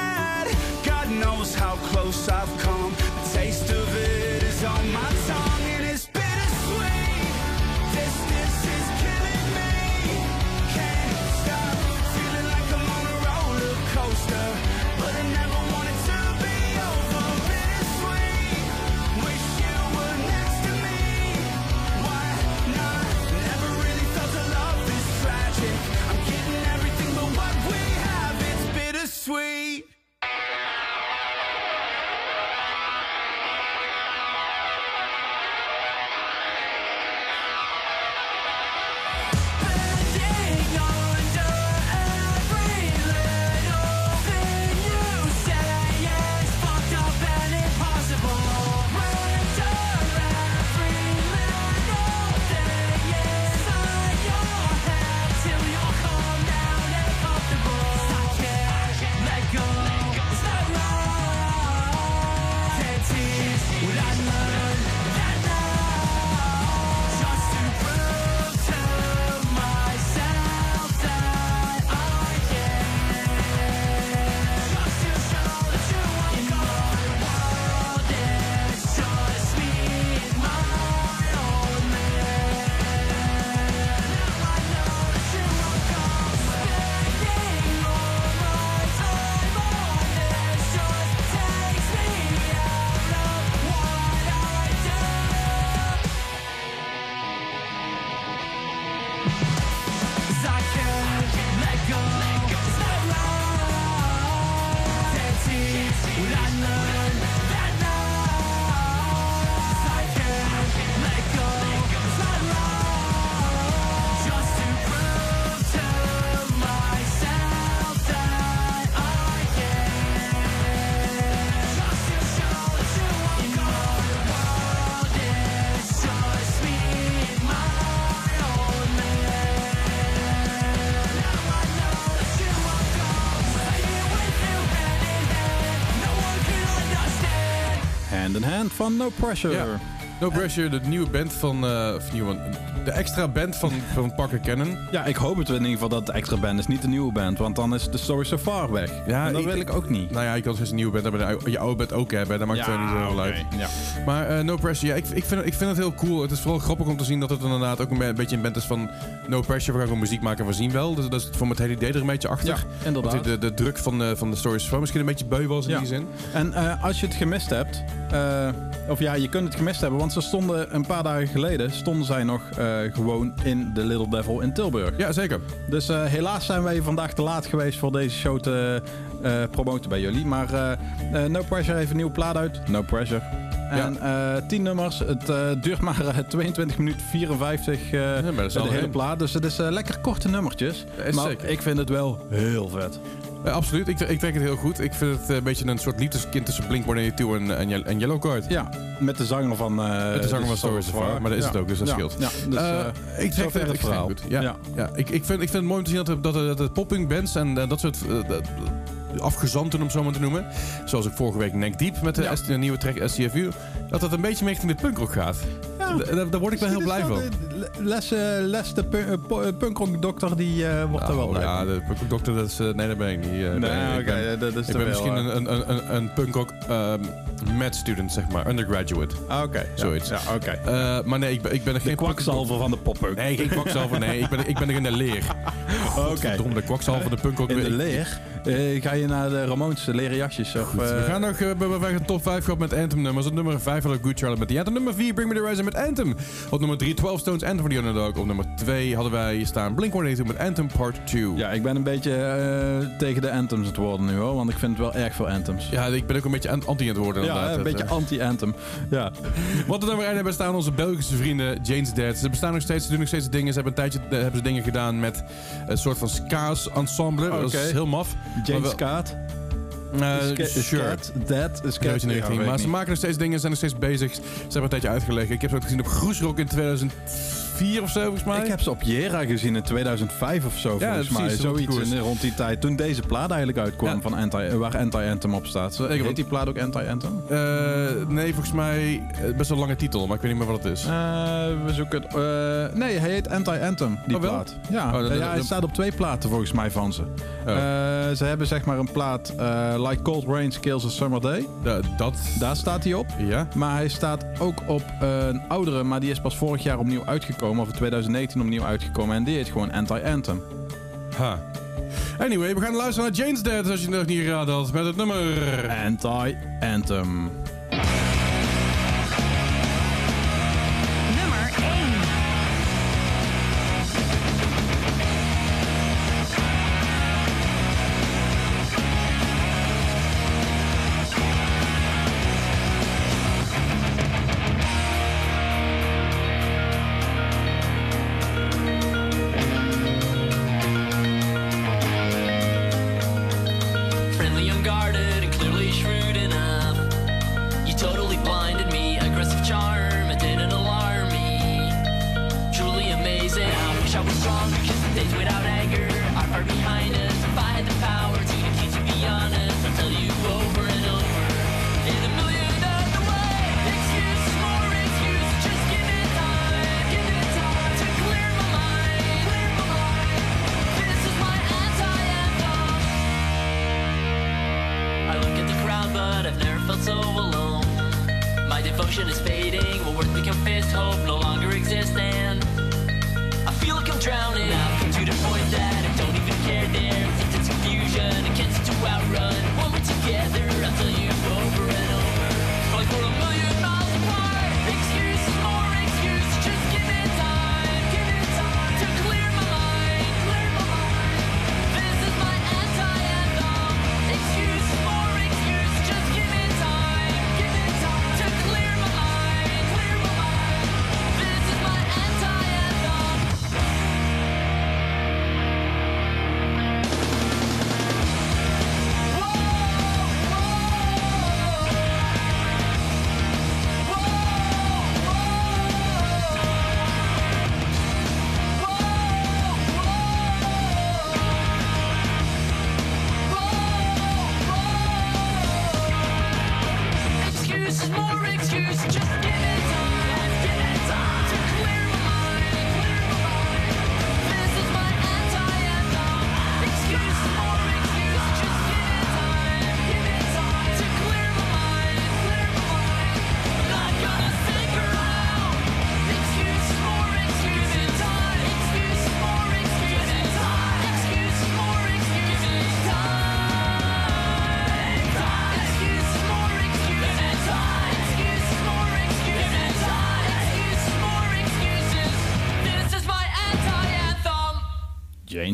[SPEAKER 5] Hand in Hand
[SPEAKER 2] van No Pressure.
[SPEAKER 3] Ja. No Pressure, de nieuwe band van... of nieuwe, de extra band van, van Parker Cannon.
[SPEAKER 2] Ja, ik hoop het in ieder geval dat de extra band is, niet de nieuwe band. Want dan is de story so far weg.
[SPEAKER 3] Ja,
[SPEAKER 2] en dat
[SPEAKER 3] ik-
[SPEAKER 2] wil ik ook niet.
[SPEAKER 3] Nou ja, je kan steeds een nieuwe band hebben, je oude band ook hebben. Dat maakt het niet zo heel uit.
[SPEAKER 2] Ja.
[SPEAKER 3] Maar eh, No Pressure, ja, ik, ik, vind, ik vind het heel cool. Het is vooral grappig om te zien dat het inderdaad ook een, be- een beetje een band is van No Pressure. We gaan gewoon muziek maken, we zien wel. Dus dat is voor het hele idee er een beetje achter.
[SPEAKER 2] Ja, inderdaad.
[SPEAKER 3] Want de, de druk van de, van de stories van misschien een beetje beu was in
[SPEAKER 2] Ja.
[SPEAKER 3] die zin.
[SPEAKER 2] En eh, als je het gemist hebt, of ja, je kunt het gemist hebben, want ze stonden een paar dagen geleden, stonden zij nog eh, gewoon in The Little Devil in Tilburg.
[SPEAKER 3] Ja, zeker.
[SPEAKER 2] Dus eh, helaas zijn wij vandaag te laat geweest voor deze show te eh, promoten bij jullie. Maar No Pressure heeft een nieuwe plaat uit. No Pressure. En eh 10 nummers. Het duurt maar eh, 22 minuten 54 eh,
[SPEAKER 3] maar dat is
[SPEAKER 2] de hele
[SPEAKER 3] heen.
[SPEAKER 2] plaat. Dus het is lekker korte nummertjes.
[SPEAKER 3] Ja, is
[SPEAKER 2] maar
[SPEAKER 3] zeker.
[SPEAKER 2] ik vind het wel heel vet.
[SPEAKER 3] Eh, absoluut, ik, ik trek het heel goed. Ik vind het eh, een beetje een soort liefdeskind tussen Blink-182 en, en, en Yellowcard.
[SPEAKER 2] Ja, met de zanger van... eh
[SPEAKER 3] Met de zanger van Stories of maar dat is het ook, dus dat
[SPEAKER 2] ja.
[SPEAKER 3] scheelt.
[SPEAKER 2] Ja, dus,
[SPEAKER 3] ik trek het,
[SPEAKER 2] het verhaal.
[SPEAKER 3] goed. Ja, ja. Ik, ik, vind, ik vind het mooi om te zien dat, dat, dat popping bands en dat soort dat- afgezanten, om het zo maar te noemen. Zoals ik vorige week Neck Deep met de,
[SPEAKER 2] Ja.
[SPEAKER 3] S- de nieuwe track SCFU. Dat dat een beetje meer richting de punkrock gaat.
[SPEAKER 2] Ja.
[SPEAKER 3] Daar, daar word ik wel heel blij van.
[SPEAKER 2] Les, eh, Les de punk- eh, eh, punkrock-dokter, die eh, wordt er wel
[SPEAKER 3] Nou,
[SPEAKER 2] blij
[SPEAKER 3] ja,
[SPEAKER 2] van.
[SPEAKER 3] de punkrock-dokter, dat is... eh, nee, dat ben ik niet. eh,
[SPEAKER 2] Nee, oké,
[SPEAKER 3] ben-
[SPEAKER 2] dat is
[SPEAKER 3] Ik ben misschien een, een, een, een punkrock ehm med student, zeg maar. Undergraduate.
[SPEAKER 2] Ah, Oké, ja.
[SPEAKER 3] Zoiets.
[SPEAKER 2] Ja, oké.
[SPEAKER 3] Eh, maar nee, ik ben, ik ben er
[SPEAKER 2] De
[SPEAKER 3] geen
[SPEAKER 2] kwakzalver van de poppunk.
[SPEAKER 3] Nee, geen kwakzalver. Nee, ik ben, ik ben er in de leer.
[SPEAKER 2] Oké.
[SPEAKER 3] De kwakzalver, de punkrock.
[SPEAKER 2] In de leer? Eh, ga je naar de Ramones leren jasjes? Of,
[SPEAKER 3] We gaan nog uh, we hebben een top 5 gehad met Anthem nummers. Op nummer 5 hadden we Good Charlotte met Anthem. Nummer 4 Bring Me The Horizon met Anthem. Op nummer 3 12 Stones Anthem for the Underdog. Op nummer 2 hadden wij staan Blink-182 met Anthem Part 2.
[SPEAKER 2] Ja, ik ben een beetje eh, tegen de anthems het worden nu hoor. Want ik vind het wel erg veel anthems.
[SPEAKER 3] Ja, ik ben ook een beetje an- anti aan het worden.
[SPEAKER 2] Ja, een beetje
[SPEAKER 3] eh,
[SPEAKER 2] anti-anthem. Ja.
[SPEAKER 3] Wat er nummer 1 hebben staan onze Belgische vrienden Jane's Dead. Ze bestaan nog steeds, ze doen nog steeds dingen. Ze hebben een tijdje eh, hebben ze dingen gedaan met een soort van ska's ensemble. Dat is heel maf.
[SPEAKER 2] James Kaat. Ska-
[SPEAKER 3] sure.
[SPEAKER 2] Dead,
[SPEAKER 3] maar ze maken nog steeds dingen, zijn nog steeds bezig. Ze hebben een tijdje uitgelegd. Ik heb ze ook gezien op Groesrock in 2004, 2004 of zo, volgens mij.
[SPEAKER 6] Ik heb ze op Jera gezien in 2005 of zo,
[SPEAKER 3] Ja,
[SPEAKER 6] volgens mij.
[SPEAKER 3] precies,
[SPEAKER 6] Zoiets in, rond die tijd. Toen deze plaat eigenlijk uitkwam,
[SPEAKER 3] Ja.
[SPEAKER 6] van Anti, eh, waar Anti-Anthem op staat.
[SPEAKER 3] Ik
[SPEAKER 6] Heet die plaat ook Anti-Anthem?
[SPEAKER 3] Eh, nee, volgens mij eh, best wel een lange titel, maar ik weet niet meer wat het is.
[SPEAKER 6] Eh, we zoeken het. eh, nee, hij heet Anti-Anthem, die
[SPEAKER 3] Oh,
[SPEAKER 6] plaat. Ja,
[SPEAKER 3] Oh,
[SPEAKER 6] ja hij staat op twee platen volgens mij van ze.
[SPEAKER 3] Oh.
[SPEAKER 6] Eh, ze hebben zeg maar een plaat, eh, Like Cold Rain Kills a Summer Day.
[SPEAKER 3] Da- dat,
[SPEAKER 6] Daar staat hij op.
[SPEAKER 3] ja.
[SPEAKER 6] Maar hij staat ook op eh, een oudere, maar die is pas vorig jaar opnieuw uitgekomen. Of in 2019 opnieuw uitgekomen. En die heet gewoon Anti-Anthem.
[SPEAKER 3] Ha. Anyway, we gaan luisteren naar Jane's Dead, als je het nog niet geraden had, met het nummer...
[SPEAKER 6] Anti-Anthem.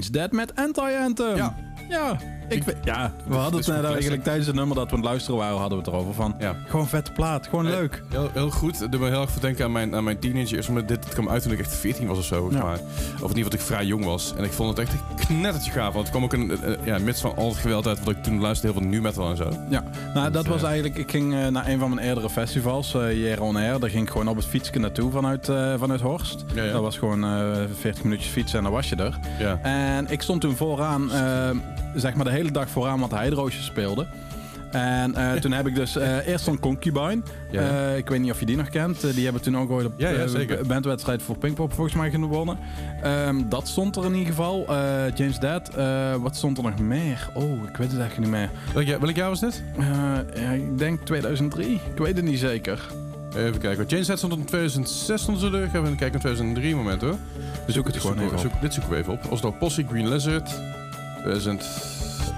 [SPEAKER 6] Dead met Anti-Anthem.
[SPEAKER 3] Ja.
[SPEAKER 6] Ja. Ik, ja, we hadden het net eigenlijk tijdens het nummer dat we aan het luisteren waren, hadden we het erover van.
[SPEAKER 3] Ja.
[SPEAKER 6] Gewoon vette plaat, gewoon leuk.
[SPEAKER 3] Heel, heel goed. Het doet me heel erg denken aan mijn, aan mijn teenagers. Maar dit, dit kwam uit toen ik echt 14 was of zo,
[SPEAKER 6] Ja.
[SPEAKER 3] mij. Of in ieder geval dat ik vrij jong was. En ik vond het echt een knettertje gaaf. Want het kwam ook een, een- ja, mits van al het geweld uit. Want ik toen luisterde heel veel nu metal en zo.
[SPEAKER 6] Ja, nou dat
[SPEAKER 3] eh,
[SPEAKER 6] was eigenlijk, ik ging eh, naar een van mijn eerdere festivals, eh Jera On Air. Daar ging ik gewoon op het fietsje naartoe vanuit, eh, vanuit Horst.
[SPEAKER 3] Ja, ja.
[SPEAKER 6] Dat was gewoon eh 40 minuutjes fietsen en dan was je er.
[SPEAKER 3] Ja.
[SPEAKER 6] En ik stond toen vooraan, eh, zeg maar de hele dag vooraan, want Hydroosje speelde. En eh, toen heb ik dus eh, eerst zo'n Concubine. Eh, ik weet niet of je die nog kent. Die hebben toen ook ooit op
[SPEAKER 3] Ja,
[SPEAKER 6] bandwedstrijd voor Pinkpop volgens mij gewonnen. Ehm, dat stond er in ieder geval. James Dead. Wat stond er nog meer? Oh, ik weet het eigenlijk niet meer.
[SPEAKER 3] Welk, jaar- welk jaar was dit?
[SPEAKER 6] Ja, ik denk 2003. Ik weet het niet zeker.
[SPEAKER 3] Even kijken. James Head stond in 2006 onder de deur. Gaan we even kijken in 2003 moment hoor.
[SPEAKER 6] We zoeken het gewoon even op.
[SPEAKER 3] zoek- dit zoeken we even op. Als het Posse Green Lizard.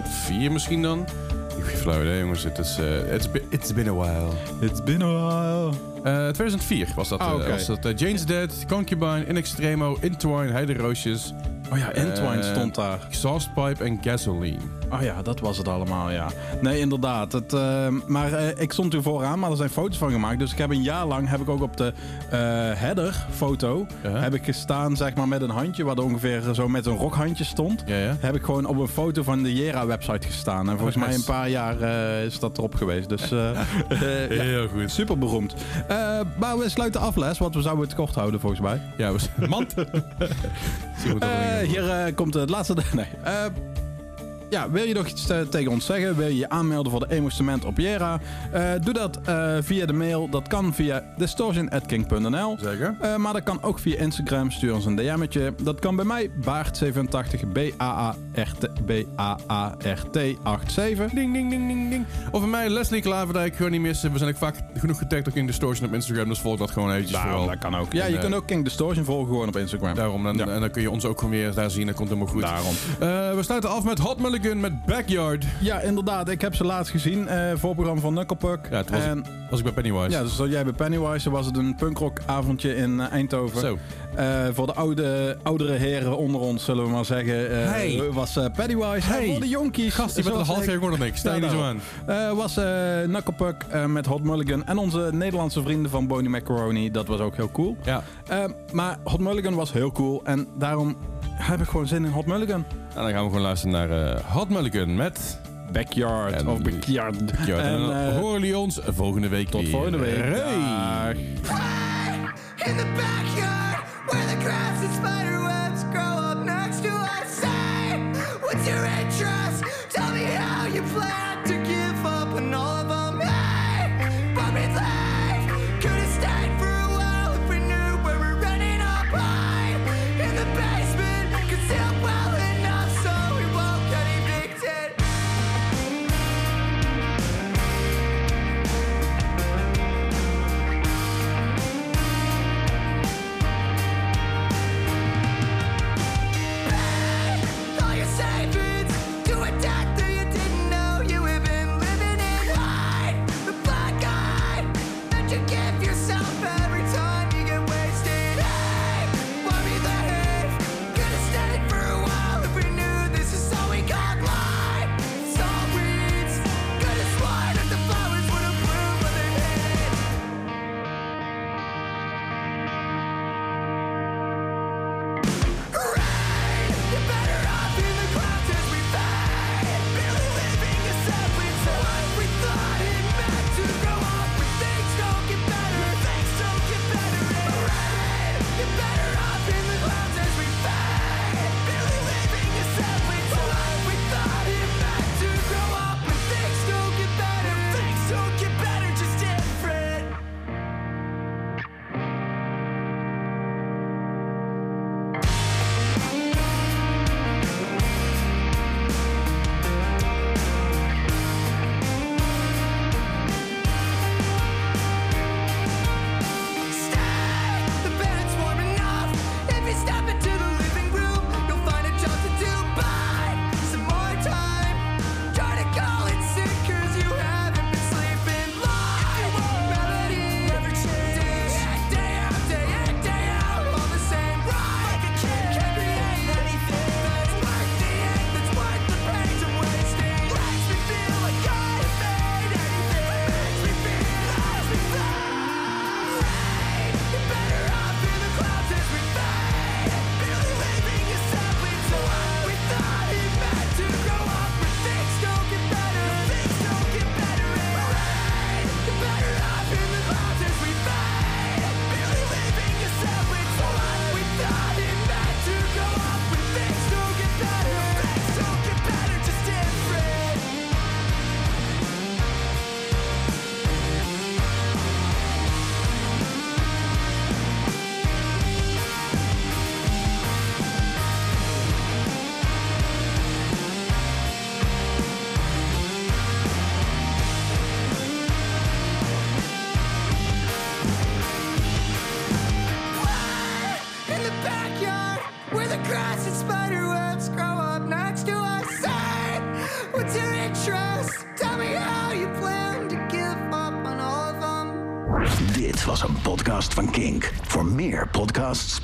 [SPEAKER 3] 2004 misschien dan. Ik heb geen flauw idee jongens. Het is, eh, it's, been, it's been a while.
[SPEAKER 6] It's been a while.
[SPEAKER 3] Eh, 2004 was dat.
[SPEAKER 6] Ah,
[SPEAKER 3] eh, was dat eh, Jane's Dead, Concubine, In Extremo, Intwine, Heide Roosjes,
[SPEAKER 6] Oh ja, Entwine
[SPEAKER 3] Eh,
[SPEAKER 6] stond daar.
[SPEAKER 3] Exhaust Pipe en Gasoline.
[SPEAKER 2] Oh ja, dat was het allemaal, ja. Nee, inderdaad. Het, eh, maar eh, ik stond toen vooraan, maar er zijn foto's van gemaakt. Dus ik heb een jaar lang, heb ik ook op de eh header foto,
[SPEAKER 3] Ja.
[SPEAKER 2] heb ik gestaan zeg maar met een handje, wat ongeveer zo met een rokhandje stond.
[SPEAKER 3] Ja, ja.
[SPEAKER 2] Heb ik gewoon op een foto van de Jera website gestaan. En volgens
[SPEAKER 3] Oh,
[SPEAKER 2] mij
[SPEAKER 3] nice.
[SPEAKER 2] een paar jaar eh, is dat erop geweest. Dus eh, eh, ja,
[SPEAKER 3] Heel goed.
[SPEAKER 2] super beroemd. Eh, maar we sluiten af, Les, want we zouden het kort houden volgens mij.
[SPEAKER 3] Ja, we Mand. Zie goed dat we dingen-
[SPEAKER 2] hier eh, komt het laatste. Nee. Ja, wil je nog iets eh, tegen ons zeggen? Wil je je aanmelden voor de Emo Cement op Jera? Eh, doe dat eh, via de mail. Dat kan via distortion.king.nl.
[SPEAKER 3] Zeker.
[SPEAKER 2] Maar dat kan ook via Instagram. Stuur ons een DM'tje. Dat kan bij mij Baart87 B-A-A-R-T B-A-A-R-T 87.
[SPEAKER 3] Ding, ding, ding, ding, ding. Of bij mij, Leslie Klaverdijk, gewoon niet missen. We zijn ook vaak genoeg getagd ook in Distortion op Instagram, dus volg dat gewoon eventjes
[SPEAKER 2] Daarom,
[SPEAKER 3] vooral.
[SPEAKER 2] dat kan ook. Ja,
[SPEAKER 3] En,
[SPEAKER 2] je kunt ook King Distortion volgen gewoon op Instagram.
[SPEAKER 3] Daarom, en,
[SPEAKER 2] Ja.
[SPEAKER 3] en dan kun je ons ook gewoon weer daar zien. Dat komt helemaal goed.
[SPEAKER 2] Daarom.
[SPEAKER 3] We sluiten af met Hot Mulligan met Backyard.
[SPEAKER 2] Ja, inderdaad. Ik heb ze laatst gezien. eh voorprogramma van Knucklepuck.
[SPEAKER 3] Ja, het was,
[SPEAKER 2] en
[SPEAKER 3] was ik bij Pennywise.
[SPEAKER 2] Ja, dus zat jij bij Pennywise was het een punkrockavondje in eh, Eindhoven.
[SPEAKER 3] Zo.
[SPEAKER 2] Eh, voor de oude, oudere heren onder ons, zullen we maar zeggen, eh,
[SPEAKER 3] Hey.
[SPEAKER 2] was Pennywise.
[SPEAKER 3] Hey.
[SPEAKER 2] En voor de jonkies.
[SPEAKER 3] Gast, die al een half
[SPEAKER 2] ik-
[SPEAKER 3] jaar dan ik. Sta niet zo
[SPEAKER 2] daarom.
[SPEAKER 3] aan.
[SPEAKER 2] Was Knucklepuck eh, met Hot Mulligan en onze Nederlandse vrienden van Boney Macaroni. Dat was ook heel cool.
[SPEAKER 3] Ja.
[SPEAKER 2] Maar Hot Mulligan was heel cool en daarom heb ik gewoon zin in Hot Mulligan.
[SPEAKER 3] En dan gaan we gewoon luisteren naar eh, Hot Mulligan met
[SPEAKER 2] Backyard
[SPEAKER 3] En-
[SPEAKER 2] of Backyard.
[SPEAKER 3] Backyard. En,
[SPEAKER 2] En,
[SPEAKER 3] dan
[SPEAKER 2] eh,
[SPEAKER 3] horen jullie ons volgende week
[SPEAKER 2] tot
[SPEAKER 3] weer.
[SPEAKER 2] volgende week.
[SPEAKER 3] Hey.
[SPEAKER 2] Dag.
[SPEAKER 5] In the backyard, where the grass and spider